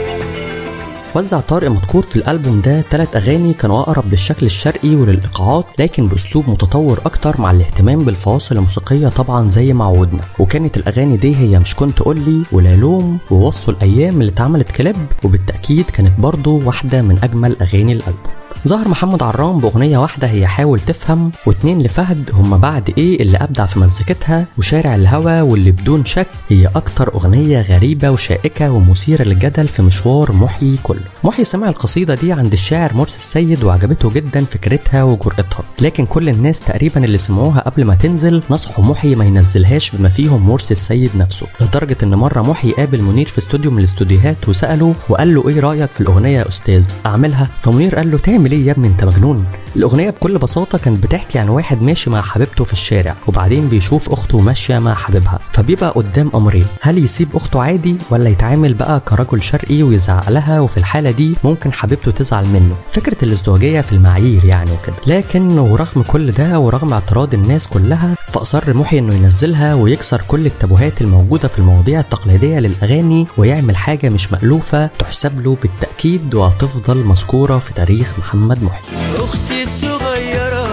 وزع طارق مدكور في الألبوم ده تلات أغاني كانوا أقرب للشكل الشرقي وللإيقاعات لكن بأسلوب متطور أكتر مع الاهتمام بالفواصل الموسيقية طبعا زي ما عودنا. وكانت الأغاني دي هي مش كنت قولي ولا لوم ووصوا الأيام اللي اتعملت كليب وبالتأكيد كانت برضو واحدة من أجمل أغاني الألبوم. ظهر محمد عرام بأغنية واحدة هي حاول تفهم واتنين لفهد هما بعد إيه اللي أبدع في مزيكتها وشارع الهوى واللي بدون شك هي أكتر أغنية غريبة وشائكة ومثيرة للجدل في مشوار محيي كله. محيي سمع القصيدة دي عند الشاعر مرسي السيد وعجبته جدا فكرتها وجرأتها. لكن كل الناس تقريبا اللي سمعوها قبل ما تنزل نصحوا محيي ما ينزلهاش بما فيهم مرسي السيد نفسه. لدرجة إن مرة محيي قابل منير في استوديو من الاستوديوهات وسأله وقال له إيه رأيك في الأغنية يا أستاذ؟ أعملها. فمنير قال له تعمل إيه يا ابني انت مجنون؟ الأغنية بكل بساطة كانت بتحكي عن واحد ماشي مع حبيبته في الشارع وبعدين بيشوف أخته ماشية مع حبيبها فبيبقى قدام أمرين هل يسيب أخته عادي ولا يتعامل بقى كرجل شرقي ويزعق لها وفي الحالة دي ممكن حبيبته تزعل منه؟ فكرة الازدواجية في المعايير يعني وكده. لكن ورغم كل ده ورغم اعتراض الناس كلها فأصر محي إنه ينزلها ويكسر كل التابوهات الموجودة في المواضيع التقليدية للأغاني ويعمل حاجة مش مألوفة تحسب له بالتأكيد وهتفضل مذكورة في تاريخ محمد محي. أختي الصغيرة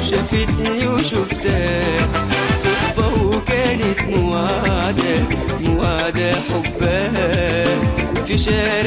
شافتني وشفتها. صدفة وكانت موعدة موعدة حبها. في شارع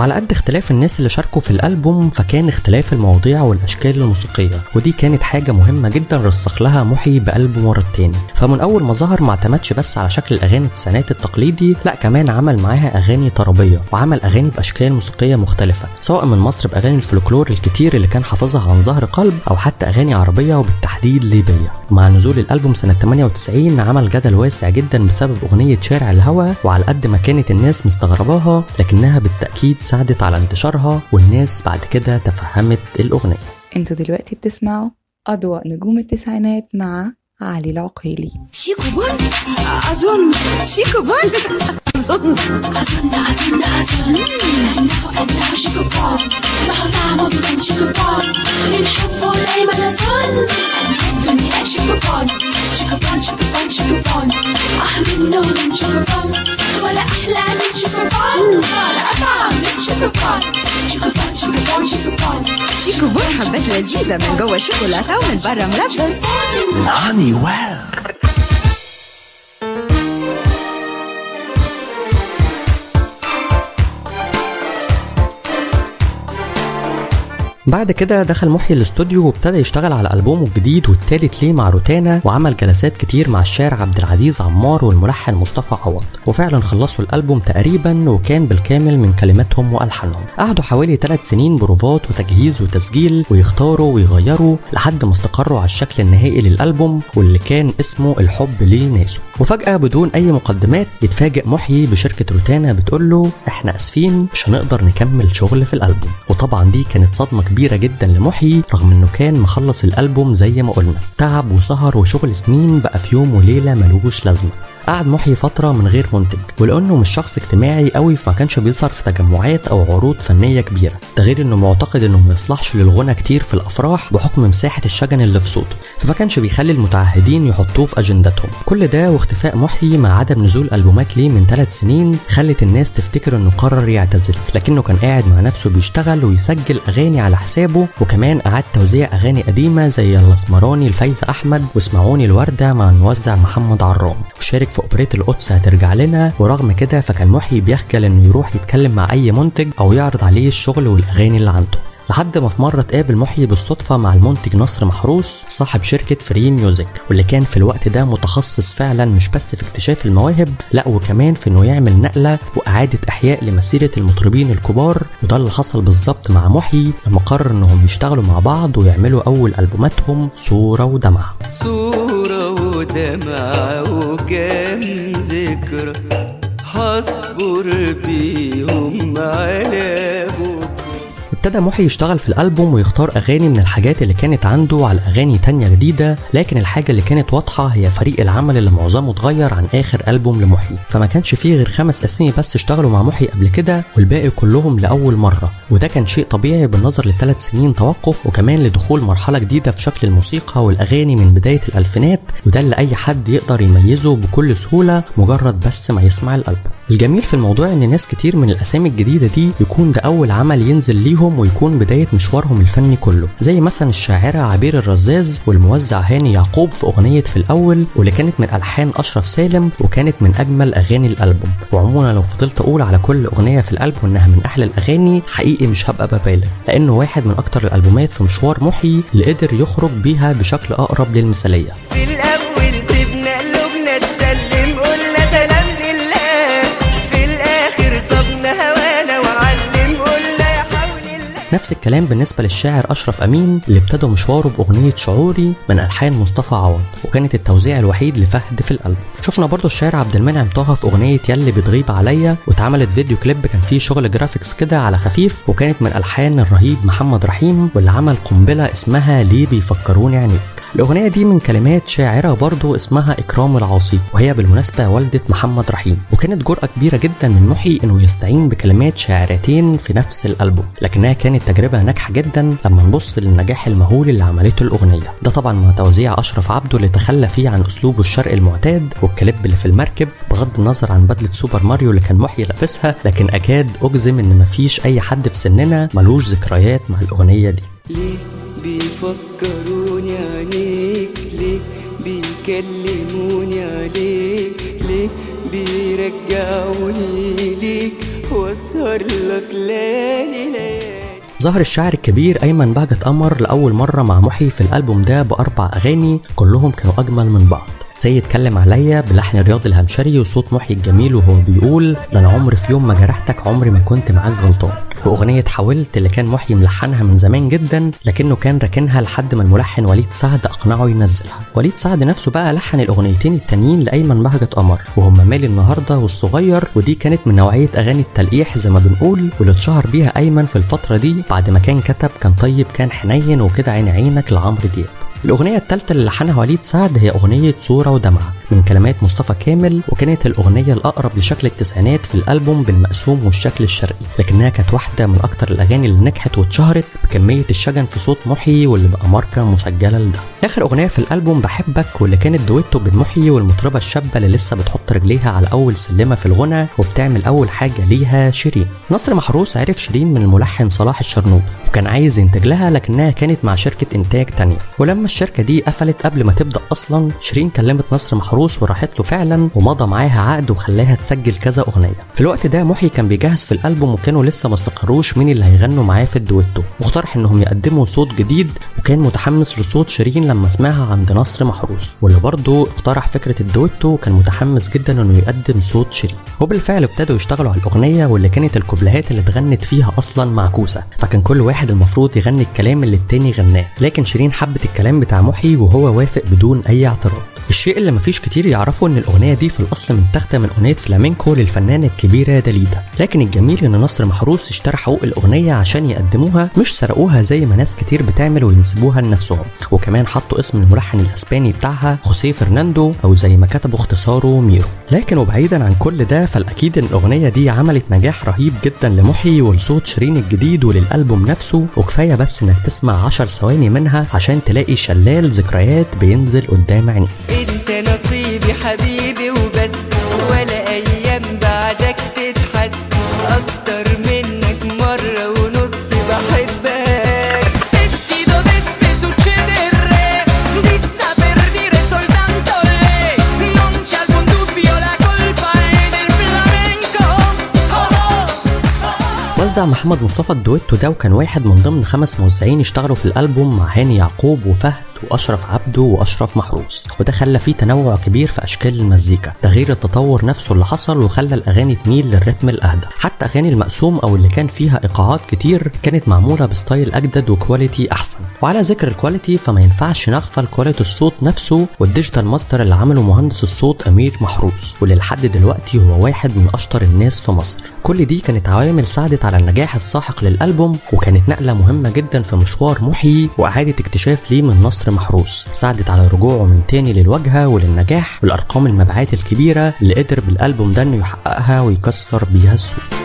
وعلى قد اختلاف الناس اللي شاركوا في الألبوم فكان اختلاف المواضيع والأشكال الموسيقية ودي كانت حاجة مهمة جدا رسخ لها محي بقلبه مرة تاني فمن أول ما ظهر ما اعتمدش بس على شكل الأغاني التسعينات التقليدي لا كمان عمل معاها أغاني طربية وعمل أغاني بأشكال موسيقية مختلفة سواء من مصر بأغاني الفلكلور الكتير اللي كان حافظها عن ظهر قلب أو حتى أغاني عربية وبالتحديد ليبية. ومع نزول الألبوم سنة 98 عمل جدل واسع جدا بسبب أغنية شارع الهوى وعلى قد ما كانت الناس مستغرباها لكنها بالتأكيد ساعدت على انتشارها والناس بعد كده تفهمت الأغنية. أنتوا دلوقتي بتسمعوا أضواء نجوم التسعينات مع علي العقيلي شيكو بون؟ أظن. شيكو بون؟ أظن. أظن أظن أظن. أنه أنت شيكو بون. مهما ممكن شيكو بون. بنحبه دايما أظن أن الدنيا شيكو بون. شيكو بون شيكو بون شيكو بون. أح منه من شيكو بون. ولا أحلى من شيكو بون. ولا أطعم من شيكو بون. شيكو بون حبات لذيذة من جوه شوكولاتة ومن بره ملبس هاني ويل بعد كده دخل محيي الاستوديو وابتدى يشتغل على ألبومه الجديد والتالت ليه مع روتانا وعمل جلسات كتير مع الشاعر عبد العزيز عمار والملحن مصطفى عوض. وفعلا خلصوا الألبوم تقريبا وكان بالكامل من كلماتهم وألحانهم. قعدوا حوالي ثلاث سنين بروفات وتجهيز وتسجيل ويختاروا ويغيروا لحد ما استقروا على الشكل النهائي للألبوم واللي كان اسمه الحب ليه ناسه. وفجأة بدون أي مقدمات يتفاجئ محيي بشركة روتانا بتقول له إحنا آسفين مش هنقدر نكمل شغل في الألبوم. وطبعا دي كانت صدمة كبيرة جدا لمحيي رغم إنه كان مخلص الألبوم زي ما قلنا. تعب وسهر وشغل سنين بقى في يوم وليلة ملوش لازمة. قعد محيي فترة من غير منتج ولأنه مش شخص اجتماعي قوي فما كانش بيظهر في تجمعات أو عروض فنية كبيرة ده غير إنه معتقد إنه ما يصلحش للغنى كتير في الأفراح بحكم مساحة الشجن اللي في صوته فما كانش بيخلي المتعهدين يحطوه في أجندتهم. كل ده واختفاء محيي مع عدم نزول ألبومات ليه من ثلاث سنين خلت الناس تفتكر إنه قرر يعتزل لكنه كان قاعد مع نفسه بيشتغل ويسجل أغاني على حسابه وكمان أعاد توزيع أغاني قديمة زي الأسمراني لفايزة أحمد واسمعوني الوردة مع الموزع محمد عرام. وشارك في أوبريت القدس هترجع لنا ورغم كده فكان محيي بيخجل إنه يروح يتكلم مع أي منتج أو يعرض عليه الشغل والأغاني اللي عنده. لحد ما في مرة اتقابل محيي بالصدفة مع المنتج نصر محروس صاحب شركة Free Music واللي كان في الوقت ده متخصص فعلا مش بس في اكتشاف المواهب لا وكمان في إنه يعمل نقلة وإعادة إحياء لمسيرة المطربين الكبار. وده اللي حصل بالظبط مع محيي لما قرر إنهم يشتغلوا مع بعض ويعملوا أول ألبوماتهم صورة ودمعة. صورة ودمعة وكام ذكرى هصبر بيهم على ابتدى محي يشتغل في الألبوم ويختار أغاني من الحاجات اللي كانت عنده على أغاني تانية جديدة لكن الحاجة اللي كانت واضحة هي فريق العمل اللي معظمه اتغير عن آخر ألبوم لمحي. فما كانش فيه غير خمس أسامي بس اشتغلوا مع محي قبل كده والباقي كلهم لأول مرة. وده كان شيء طبيعي بالنظر لثلاث سنين توقف وكمان لدخول مرحلة جديدة في شكل الموسيقى والأغاني من بداية الألفينات. وده اللي أي حد يقدر يميزه بكل سهولة مجرد بس ما يسمع الألبوم. الجميل في الموضوع إن ناس كتير من الأسامي الجديدة دي يكون ده أول عمل ينزل ليهم ويكون بداية مشوارهم الفني كله زي مثلا الشاعرة عبير الرزاز والموزع هاني يعقوب في أغنية في الأول واللي كانت من ألحان أشرف سالم وكانت من أجمل أغاني الألبوم. وعموما لو فضلت أقول على كل أغنية في الألبوم إنها من أحلى الأغاني حقيقي مش هبقى ببالغ لأنه واحد من أكتر الألبومات في مشوار محي اللي قدر يخرج بيها بشكل أقرب للمثالية. في الأول نفس الكلام بالنسبة للشاعر أشرف أمين اللي ابتدى مشواره بأغنية شعوري من ألحان مصطفى عوض وكانت التوزيع الوحيد لفهد في الألبوم. شفنا برضو الشاعر عبد المنعم طه في أغنية يلي بتغيب عليا واتعملت فيديو كليب كان فيه شغل graphics كده على خفيف وكانت من ألحان الرهيب محمد رحيم واللي عمل قنبلة اسمها ليه بيفكروني عينيك. الأغنية دي من كلمات شاعرة برضو اسمها إكرام العاصي وهي بالمناسبة والدة محمد رحيم وكانت جرأة كبيرة جدا من محي إنه يستعين بكلمات شاعرتين في نفس الألبوم لكنها كانت تجربة ناجحة جدا لما نبص للنجاح المهول اللي عملته الأغنية. ده طبعا مع توزيع أشرف عبده اللي تخلى فيه عن أسلوبه الشرقي المعتاد والكليب اللي في المركب بغض النظر عن بدلة سوبر ماريو اللي كان محي لابسها لكن أكاد أجزم إن مفيش أي حد في سننا ملوش ذكريات مع الأغنية دي. ليه؟ بيفكروني عليك ليه بيكلموني عليك ليه بيرجعوني ليك وأسهر لك ليالي ليالي. ظهر الشاعر الكبير أيمن بهجت قمر لأول مرة مع محي في الألبوم ده بأربع أغاني كلهم كانوا أجمل من بعض. زي اتكلم عليا بلحن رياض الهمشري وصوت محي الجميل وهو بيقول ده أنا عمري في يوم ما جرحتك عمري ما كنت معاك غلطان. وأغنية حاولت اللي كان محي ملحنها من زمان جدا لكنه كان راكنها لحد ما الملحن وليد سعد أقنعه ينزلها. وليد سعد نفسه بقى لحن الأغنيتين التانيين لأيمن بهجت قمر وهم مالي النهارده والصغير ودي كانت من نوعية أغاني التلقيح زي ما بنقول واللي اتشهر بيها أيمن في الفترة دي بعد ما كان كتب كان طيب كان حنين وكده عين عينك لعمرو دياب. الأغنية الثالثة اللي لحنها وليد سعد هي أغنية صورة ودمعة من كلمات مصطفى كامل وكانت الأغنية الأقرب لشكل التسعينات في الألبوم بالمقسوم والشكل الشرقي. لكنها كانت واحدة من أكتر الأغاني اللي نجحت واتشهرت بكمية الشجن في صوت محي واللي بقى ماركة مسجلة لده. آخر أغنية في الألبوم بحبك واللي كانت دويتو بين محي والمطربة الشابة اللي لسه بتحط رجليها على أول سلمة في الغنى وبتعمل أول حاجة ليها شيرين. نصر محروس عرف شيرين من الملحن صلاح الشرنوبي وكان عايز ينتج لها لكنها كانت مع شركة إنتاج تانية. ولما الشركة دي قفلت قبل ما تبدأ أصلا شيرين كلمت نصر محروس وراحت له فعلا ومضى معاها عقد وخلاها تسجل كذا أغنية. في الوقت ده محي كان بيجهز في الألبوم وكانوا لسه ما استقروش مين اللي هيغنوا معاه في الدويتو. واقترح إنهم يقدموا صوت جديد وكان متحمس لصوت شيرين لما سمعها عند نصر محروس. واللي برضه اقترح فكرة الدويتو وكان متحمس جدا إنه يقدم صوت شيرين. وبالفعل ابتدوا يشتغلوا على الأغنية واللي كانت الكوبليهات اللي اتغنت فيها أصلا معكوسة. فكان كل واحد المفروض يغني الكلام اللي التاني غناه. لكن شيرين حبت الكلام بتاع محي وهو وافق بدون أي اعتراض. الشيء اللي مفيش يعرفوا إن الأغنية دي في الأصل متاخدة من أغنية فلامينكو للفنانة الكبيرة داليدا لكن الجميل إن نصر محروس اشترى حقوق الأغنية عشان يقدموها مش سرقوها زي ما ناس كتير بتعمل وينسبوها لنفسهم. وكمان حطوا اسم الملحن الأسباني بتاعها خوسيه فرناندو أو زي ما كتبوا اختصاره ميرو. لكن وبعيدا عن كل ده فالأكيد إن الأغنية دي عملت نجاح رهيب جدا لمحي ولصوت شيرين الجديد وللألبوم نفسه. وكفاية بس إنك تسمع 10 ثواني منها عشان تلاقي شلال ذكريات بينزل قدام عينيك. حبيبي وبس ولا أيام بعدك تتحس. أكتر منك مرة ونص بحبك. Se ti dovesse succedere di saper dire soltanto lei, non c'è alcun dubbio, la colpa è del flamenco. وزع محمد مصطفى الدويتو ده وكان واحد من ضمن خمس موزعين اشتغلوا في الألبوم مع هاني يعقوب وفهد. وأشرف عبده وأشرف محروس وده خلى فيه تنوع كبير في أشكال المزيكا. غير التطور نفسه اللي حصل وخلى الأغاني تميل للريتم الأهدى. حتى أغاني المقسوم أو اللي كان فيها إيقاعات كتير كانت معمولة ب style أجدد و quality أحسن. وعلى ذكر ال quality فما ينفعش نغفل quality الصوت نفسه وال digital master اللي عمله مهندس الصوت أمير محروس. واللي لحد دلوقتي هو واحد من أشطر الناس في مصر. كل دي كانت عوامل ساعدت على النجاح الساحق للألبوم وكانت نقلة مهمة جدا في مشوار محيي وإعادة اكتشاف ليه من نصر محروس. ساعدت على رجوعه من تاني للواجهه وللنجاح والأرقام المبيعات الكبيرة اللي قدر بالألبوم ده إنه يحققها ويكسر بيها السوق.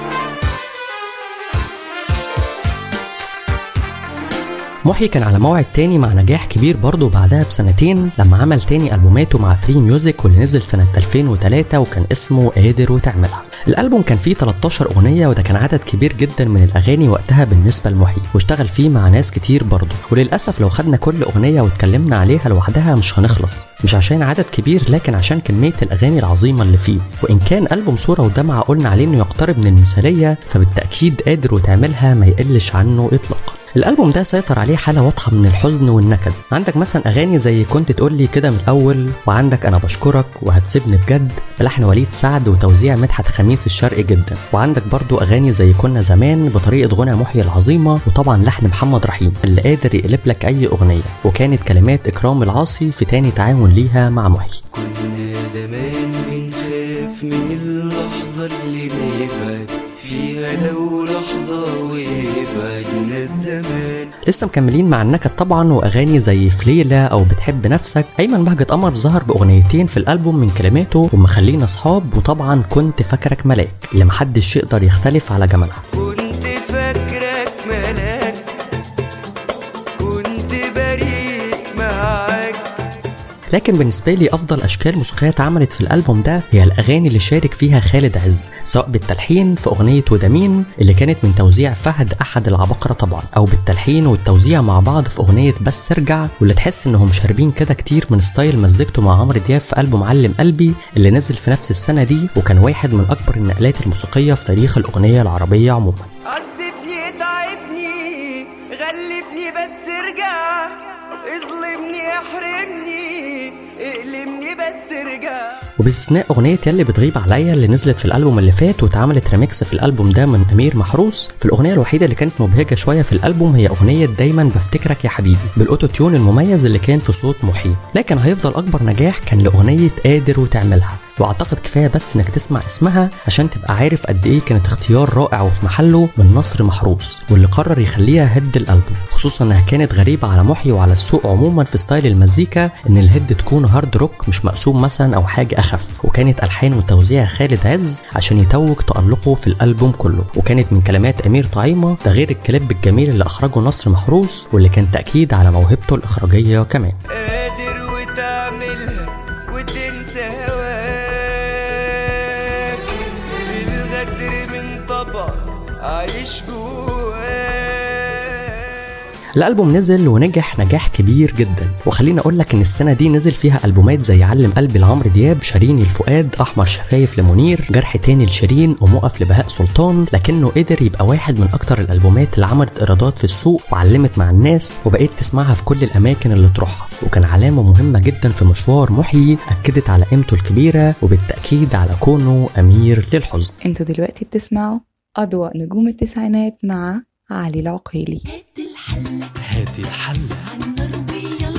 محي كان على موعد تاني مع نجاح كبير برضه بعدها بسنتين لما عمل تاني ألبوماته مع Free Music واللي نزل سنة 2003 وكان اسمه قادر وتعملها. الألبوم كان فيه 13 أغنية وده كان عدد كبير جدا من الأغاني وقتها بالنسبة لمحي واشتغل فيه مع ناس كتير برضه وللأسف لو خدنا كل أغنية واتكلمنا عليها لوحدها مش هنخلص. مش عشان عدد كبير لكن عشان كمية الأغاني العظيمة اللي فيه. وإن كان ألبوم صورة ودمعة قلنا عليه إنه يقترب من المثالية فبالتأكيد قادر وتعملها ما يقلش عنه إطلاقا. الألبوم ده سيطر عليه حالة واضحة من الحزن والنكد. عندك مثلا أغاني زي كنت تقول لي كده من الأول وعندك أنا بشكرك وهتسيبني بجد بلحن وليد سعد وتوزيع مدحت خميس الشرقي جدا. وعندك برضو أغاني زي كنا زمان بطريقة غنى محيي العظيمة وطبعا لحن محمد رحيم اللي قادر يقلب لك أي أغنية. وكانت كلمات إكرام العاصي في تاني تعاون ليها مع محيي كنا زمان لسه مكملين مع النكد طبعا وأغاني زي في ليله أو بتحب نفسك. أيمن بهجت قمر ظهر بأغنيتين في الألبوم من كلماته ومخلينا أصحاب وطبعا كنت فاكرك ملاك. اللي محدش يقدر يختلف على جمالها. لكن بالنسبة لي أفضل أشكال موسيقية اتعملت في الألبوم ده هي الأغاني اللي شارك فيها خالد عز سواء بالتلحين في أغنية ودامين اللي كانت من توزيع فهد أحد العباقره طبعا أو بالتلحين والتوزيع مع بعض في أغنية بس ارجع واللي تحس إنهم شاربين كده كتير من ستايل مزجته مع عمرو دياب في ألبوم علم قلبي اللي نزل في نفس السنة دي وكان واحد من أكبر النقلات الموسيقية في تاريخ الأغنية العربية عموما. بس ارجع وباستثناء أغنية يلي بتغيب عليا اللي نزلت في الألبوم اللي فات واتعملت ريميكس في الألبوم ده من أمير محروس فالأغنية الوحيدة اللي كانت مبهجة شوية في الألبوم هي أغنية دايما بفتكرك يا حبيبي بال auto-tune المميز اللي كان في صوت محيي لكن هيفضل أكبر نجاح كان لأغنية قادر وتعملها. واعتقد كفاية بس إنك تسمع اسمها عشان تبقى عارف قد إيه كانت اختيار رائع وفي محله من نصر محروس واللي قرر يخليها head الألبوم. خصوصا إنها كانت غريبة على محي وعلى السوق عموما في style المزيكا إن ال head تكون hard rock مش مقسوم مثلا أو حاجة أخف. وكانت ألحان وتوزيع خالد عز عشان يتوج تألقه في الألبوم كله. وكانت من كلمات أمير طعيمة ده غير الكليب الجميل اللي أخرجه نصر محروس واللي كان تأكيد على موهبته الإخراجية كمان. جواك الألبوم نزل ونجح نجاح كبير جدا. وخليني أقول لك إن السنة دي نزل فيها ألبومات زي علم قلبي لعمرو دياب شاريني الفؤاد أحمر شفايف لمنير جرح تاني لشيرين ومقف لبهاء سلطان. لكنه قدر يبقى واحد من أكتر الألبومات اللي عملت إيرادات في السوق وعلمت مع الناس وبقيت تسمعها في كل الأماكن اللي تروحها. وكان علامة مهمة جدا في مشوار محيي أكدت على قيمته الكبيرة وبالتأكيد على كونه أمير للحزن. أنتوا دلوقتي بتسمعوا أضواء نجوم التسعينات مع علي العقيلي. هاتي الحلة.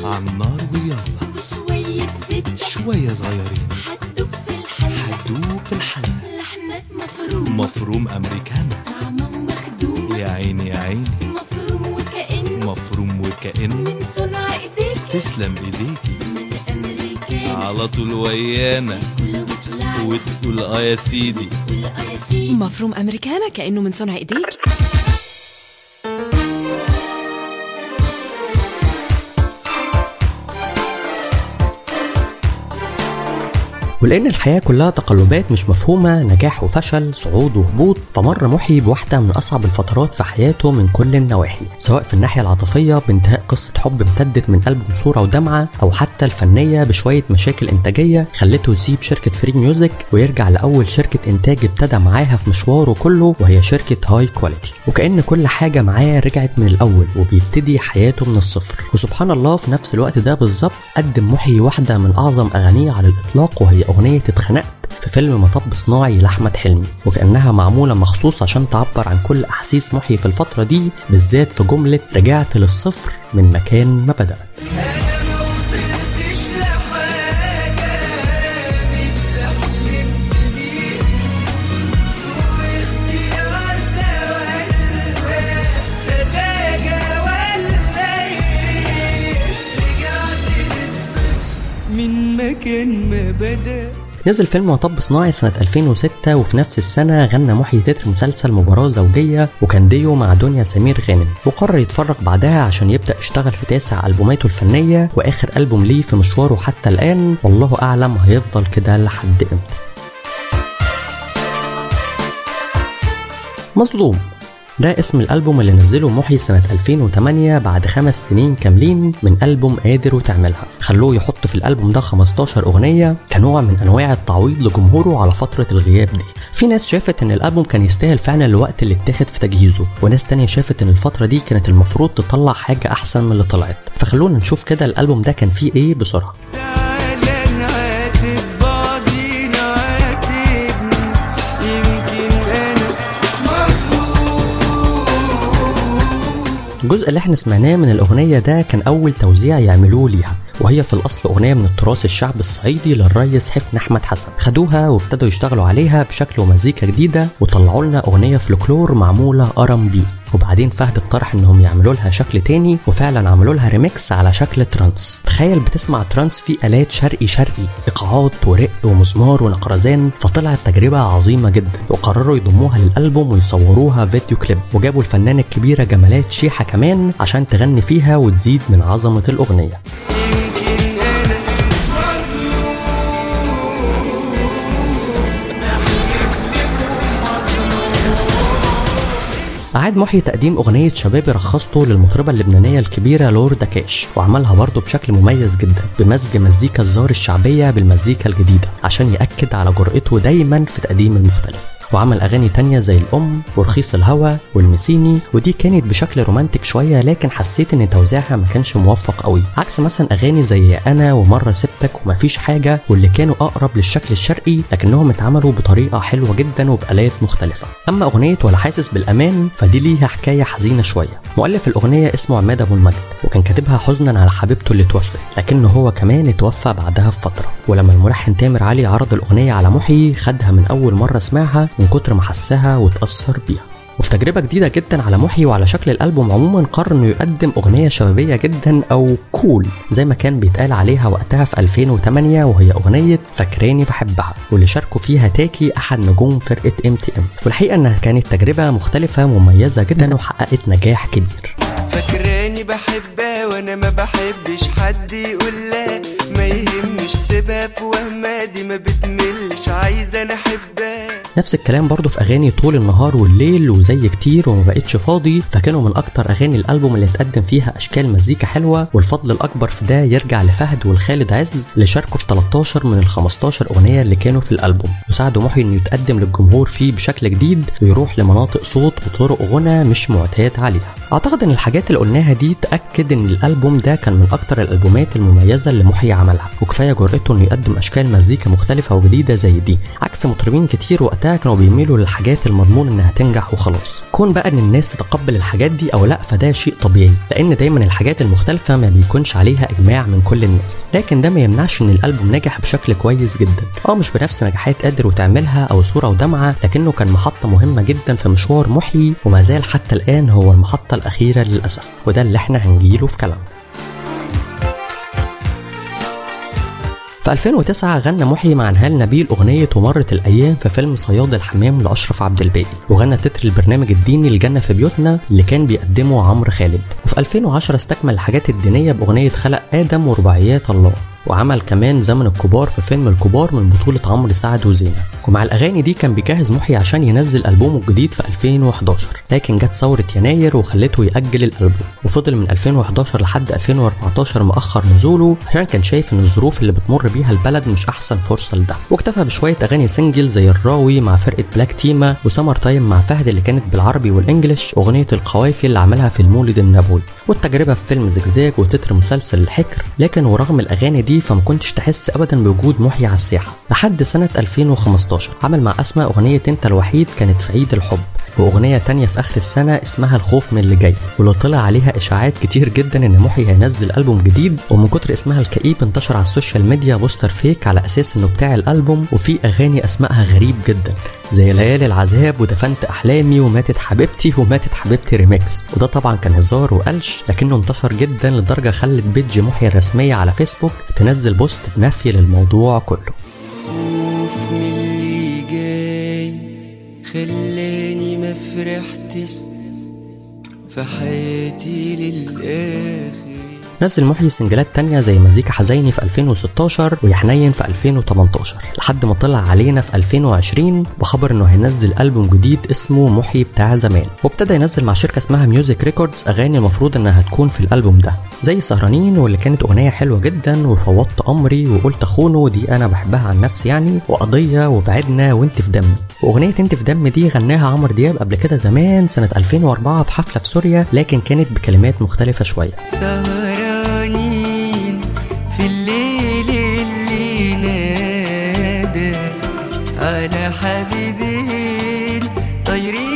عالنار ويلا. وشوية زبدة. شوية صغيرين. هتدوب في الحلة. هتدوب في الحلة. لحمة مفروم مفروم أمريكانا. طعمة ومخدوم يا عيني يا عيني. مفروم وكأنه مفروم وكأن من صنع ايديك تسلم إيديكي. من امريكان على طول ويانا. بيطلع وتقول آه يا سيدي. مفروم أمريكانا كأنه من صنع إيديك. ولأن الحياة كلها تقلبات مش مفهومة نجاح وفشل صعود وهبوط فمر محي بواحدة من أصعب الفترات في حياته من كل النواحي سواء في الناحية العاطفية بانتهاء قصة حب امتدت من ألبوم صورة ودمعة أو حتى الفنية بشوية مشاكل إنتاجية خلته يسيب شركة Free Music ويرجع لأول شركة إنتاج ابتدى معاها في مشواره كله وهي شركة High Quality وكأن كل حاجة معاه رجعت من الأول وبيبتدي حياته من الصفر. وسبحان الله في نفس الوقت ده بالظبط قدم محي واحدة من أعظم أغانيه على الإطلاق وهي أغنية اتخنقت في فيلم مطب صناعي لأحمد حلمي وكأنها معمولة مخصوص عشان تعبر عن كل أحاسيس محي في الفترة دي بالذات في جملة رجعت للصفر من مكان ما بدأت. مكان ما بدأ. نزل فيلم مطب صناعي سنة 2006 وفي نفس السنة غنى محي تتر مسلسل مباراة زوجية وكان ديو مع دنيا سمير غانم. وقرر يتفرغ بعدها عشان يبدأ يشتغل في تاسع ألبوماته الفنية وآخر ألبوم ليه في مشواره حتى الآن. والله أعلم هيفضل كده لحد إمتى. مظلوم. ده اسم الألبوم اللي نزله محي سنة 2008 بعد خمس سنين كاملين من ألبوم قادر وتعملها. خلوه يحط في الألبوم ده 15 أغنية كنوع من أنواع التعويض لجمهوره على فترة الغياب دي. في ناس شافت إن الألبوم كان يستاهل فعلا الوقت اللي اتاخد في تجهيزه وناس تانية شافت إن الفترة دي كانت المفروض تطلع حاجة أحسن من اللي طلعت. فخلونا نشوف كده الألبوم ده كان فيه إيه بسرعة. الجزء اللي إحنا سمعناه من الأغنية ده كان أول توزيع يعملوه ليها. وهي في الأصل أغنية من التراث الشعبي الصعيدي للريس حفني أحمد حسن. خدوها وابتدوا يشتغلوا عليها بشكل ومزيكا جديدة وطلعوا لنا أغنية فلكلور معمولة R&B وبعدين فهد اقترح إنهم يعملوا لها شكل تاني وفعلا عملوا لها ريميكس على شكل trance تخيل بتسمع trance فيه آلات شرقي شرقي إيقاعات ورق ومزمار ونقرزان فطلعت تجربة عظيمة جدا. وقرروا يضموها للألبوم ويصوروها فيديو كليب. وجابوا الفنانة الكبيرة جمالات شيحة كمان عشان تغني فيها وتزيد من عظمة الأغنية. أعاد محي تقديم أغنية شبابي رخصته للمطربة اللبنانية الكبيرة لوردا كاش وعملها برضه بشكل مميز جدا بمزج مزيكا الزار الشعبية بالمزيكا الجديدة عشان يأكد على جرأته دايما في تقديم المختلف. وعمل أغاني تانية زي الأم ورخيص الهوى والمسيني ودي كانت بشكل رومانتك شوية لكن حسيت إن توزيعها ما كانش موفق قوي عكس مثلا أغاني زي أنا ومرة سبتك ومفيش حاجة واللي كانوا أقرب للشكل الشرقي لكنهم اتعملوا بطريقة حلوة جدا وبآلات مختلفة. أما أغنية ولا حاسس بالأمان فدي ليها حكاية حزينة شوية. مؤلف الأغنية اسمه عماد أبو المجد وكان كاتبها حزنا على حبيبته اللي توفت لكنه هو كمان اتوفى بعدها بفترة. ولما الملحن تامر علي عرض الأغنية على محي خدها من أول مرة سمعها من كتر ما حسها واتأثر بيها. وفي تجربة جديدة جدا على محي وعلى شكل الألبوم عموما قرر إنه يقدم أغنية شبابية جدا أو cool زي ما كان بيتقال عليها وقتها في 2008 وهي أغنية فاكراني بحبها واللي شاركه فيها تاكي أحد نجوم فرقة MTM والحقيقة إنها كانت تجربة مختلفة مميزة جدا وحققت نجاح كبير. فاكراني بحبها وأنا ما بحبش حد يقول لا. ما يهمش سيبها في دي ما بتملش عايزة أنا أحبها. نفس الكلام برضه في أغاني طول النهار والليل وزي كتير وما بقتش فاضي فكانوا من أكتر أغاني الألبوم اللي اتقدم فيها أشكال مزيكا حلوة والفضل الأكبر في ده يرجع لفهد والخالد عز اللي شاركوا في 13 من ال 15 أغنية اللي كانوا في الألبوم. وساعدوا محي إنه يتقدم للجمهور فيه بشكل جديد ويروح لمناطق صوت وطرق غنى مش معتاد عليها. أعتقد إن الحاجات اللي قلناها دي تأكد إن الألبوم ده كان من أكتر الألبومات المميزة اللي محي عملها وكفاية جرأته انه يقدم أشكال مزيكا مختلفة وجديدة زي دي. عكس مطربين كتير وقتها كانوا بيميلوا للحاجات المضمون إنها تنجح وخلاص. كون بقى إن الناس تتقبل الحاجات دي أو لأ فده شيء طبيعي لأن دايما الحاجات المختلفة ما بيكونش عليها إجماع من كل الناس. لكن ده ما يمنعش إن الألبوم نجح بشكل كويس جدا. آه مش بنفس نجاحات قادر وتعملها أو صورة ودمعة لكنه كان محطة مهمة جدا في مشوار محيي وما زال حتى الآن هو المحطة الأخيرة للأسف وده اللي إحنا هنجيله في كلامنا. في 2009 غنى محيي مع نهال نبيل أغنية ومرت الأيام في فيلم صياد الحمام لأشرف عبد الباقي وغنى تتر البرنامج الديني الجنة في بيوتنا اللي كان بيقدمه عمرو خالد. وفي 2010 استكمل الحاجات الدينية بأغنية خلق آدم ورباعيات الله. وعمل كمان زمن الكبار في فيلم الكبار من بطولة عمرو سعد وزينة. ومع الأغاني دي كان بيجهز محيي عشان ينزل ألبومه الجديد في 2011 لكن جت ثورة يناير وخلته يأجل الألبوم. وفضل من 2011 لحد 2014 مأخر نزوله عشان كان شايف إن الظروف اللي بتمر بيها البلد مش أحسن فرصة لده. واكتفى بشوية أغاني single زي الراوي مع فرقة Black Theama و Summer Time مع فهد اللي كانت بالعربي وال English أغنية القوافي اللي عملها في المولد النبوي والتجربة في فيلم زجزاج وتتر مسلسل الحكر. لكن ورغم الأغاني دي فما كنتش تحس أبدا بوجود محيي على الساحة لحد سنة 2015 عمل مع أسماء أغنية أنت الوحيد كانت في عيد الحب. وأغنية تانية في آخر السنة اسمها الخوف من اللي جاي واللي طلع عليها إشاعات كتير جدا إن محيي هينزل ألبوم جديد ومن كتر اسمها الكئيب انتشر على ال social media poster fake على أساس إنه بتاع الألبوم وفي أغاني أسمائها غريب جدا زي ليالي العذاب ودفنت أحلامي وماتت حبيبتي وماتت حبيبتي ريميكس. وده طبعا كان هزار وقلش لكنه انتشر جدا لدرجة خلت page محيي الرسمية على فيسبوك تنزل post بنفي للموضوع كله. خوف من اللي جاي ما فرحتش في حياتي للآخر. نزل محيي سنجلات تانية زي مزيكا حزيني في 2016 ويا حنين في 2018 لحد ما طلع علينا في 2020 بخبر إنه هينزل ألبوم جديد اسمه محيي بتاع زمان. وابتدى ينزل مع شركة اسمها Music Records أغاني المفروض إنها هتكون في الألبوم ده. زي سهرانين واللي كانت أغنية حلوة جدا وفوضت أمري وقلت أخونه دي أنا بحبها عن نفسي يعني وقضية وبعدنا وإنت في دمي وأغنية إنت في دمي دي غناها عمرو دياب قبل كده زمان سنة 2004 في حفلة في سوريا لكن كانت بكلمات مختلفة شوية. على حبيبين طايرين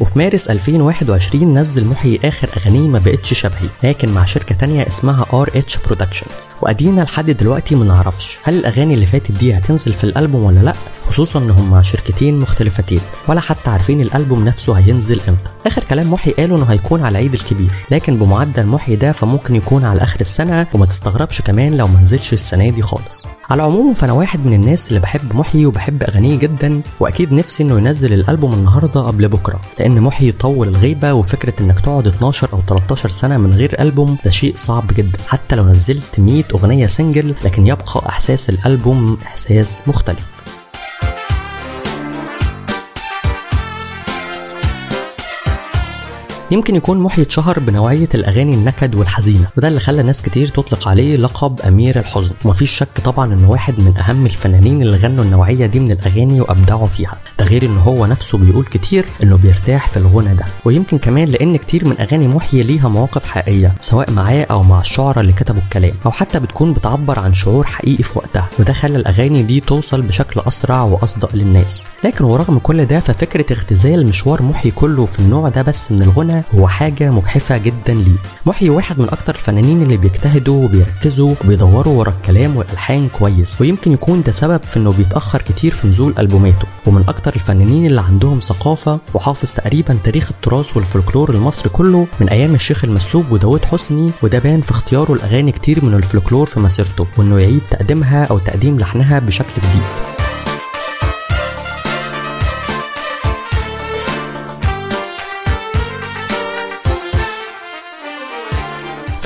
وفي مارس 2021 نزل محيي آخر اغانيه ما بقتش شبهي لكن مع شركة تانية اسمها RH Productions وأدينا لحد دلوقتي ما نعرفش هل الأغاني اللي فاتت دي هتنزل في الألبوم ولا لأ خصوصا إن هم شركتين مختلفتين ولا حتى عارفين الألبوم نفسه هينزل إمتى. آخر كلام محيي قاله إنه هيكون على عيد الكبير لكن بمعدل محيي ده فممكن يكون على آخر السنة وما تستغربش كمان لو ما نزلش السنة دي خالص. على العموم فأنا واحد من الناس اللي بحب محيي وبحب أغانيه جدا وأكيد نفسي إنه ينزل الألبوم النهارده قبل بكرة لأن محيي يطول الغيبة وفكرة إنك تقعد 12 أو 13 سنة من غير ألبوم ده شيء صعب جدا. حتى لو نزلت 100 أغنية سنجل لكن يبقى إحساس الألبوم إحساس مختلف. يمكن يكون محيي اتشهر بنوعية الأغاني النكد والحزينة وده اللي خلى ناس كتير تطلق عليه لقب أمير الحزن. ومفيش شك طبعا إنه واحد من أهم الفنانين اللي غنوا النوعية دي من الأغاني وأبدعوا فيها ده غير إن هو نفسه بيقول كتير إنه بيرتاح في الغنى ده. ويمكن كمان لأن كتير من أغاني محيي ليها مواقف حقيقية سواء معاه أو مع الشعراء اللي كتبوا الكلام أو حتى بتكون بتعبر عن شعور حقيقي في وقتها. وده خلى الأغاني دي توصل بشكل أسرع وأصدق للناس. لكن ورغم كل ده ففكرة اختزال مشوار محيي كله في النوع ده بس من الغنى هو حاجة مجحفة جدا ليه. محيي واحد من أكتر الفنانين اللي بيجتهدوا وبيركزوا وبيدوروا ورا الكلام والألحان كويس ويمكن يكون ده سبب في إنه بيتأخر كتير في نزول ألبوماته. ومن أكتر الفنانين اللي عندهم ثقافة وحافظ تقريبا تاريخ التراث والفلكلور المصري كله من أيام الشيخ المسلوب وداود حسني وده بان في اختياره لأغاني كتير من الفلكلور في مسيرته وإنه يعيد تقديمها أو تقديم لحنها بشكل جديد.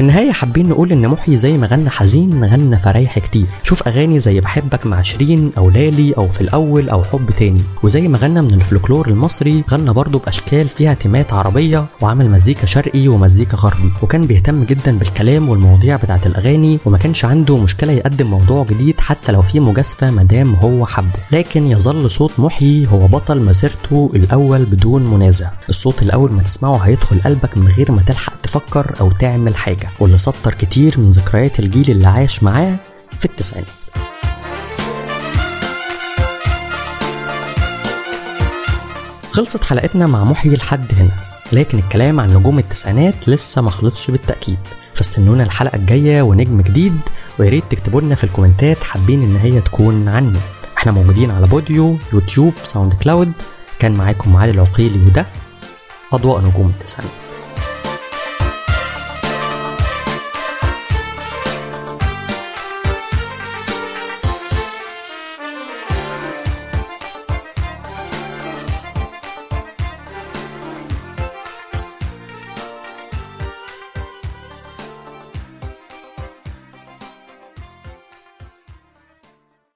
في النهاية حابين نقول إن محيي زي ما غنى حزين غنى فرايح كتير. شوف أغاني زي بحبك مع شيرين أو لالي أو في الأول أو حب تاني. وزي ما غنى من الفلكلور المصري غنى برضه بأشكال فيها تيمات عربية وعمل مزيكا شرقي ومزيكا غربي. وكان بيهتم جدا بالكلام والمواضيع بتاعت الأغاني وما كانش عنده مشكلة يقدم موضوع جديد حتى لو فيه مجازفة مادام هو حبه. لكن يظل صوت محيي هو بطل مسيرته الأول بدون منازع. الصوت الأول ما تسمعه هيدخل قلبك من غير ما تلحق تفكر أو تعمل حاجة. واللي سطر كتير من ذكريات الجيل اللي عاش معاه في التسعينات. خلصت حلقتنا مع محيي لحد هنا لكن الكلام عن نجوم التسعينات لسه ما خلصش بالتأكيد. فاستنونا الحلقة الجاية ونجم جديد ويا ريت تكتبوا لنا في الكومنتات حابين إن هي تكون عن مين إحنا موجودين على Podeo يوتيوب SoundCloud. كان معاكم علي العقيلي وده أضواء نجوم التسعينات.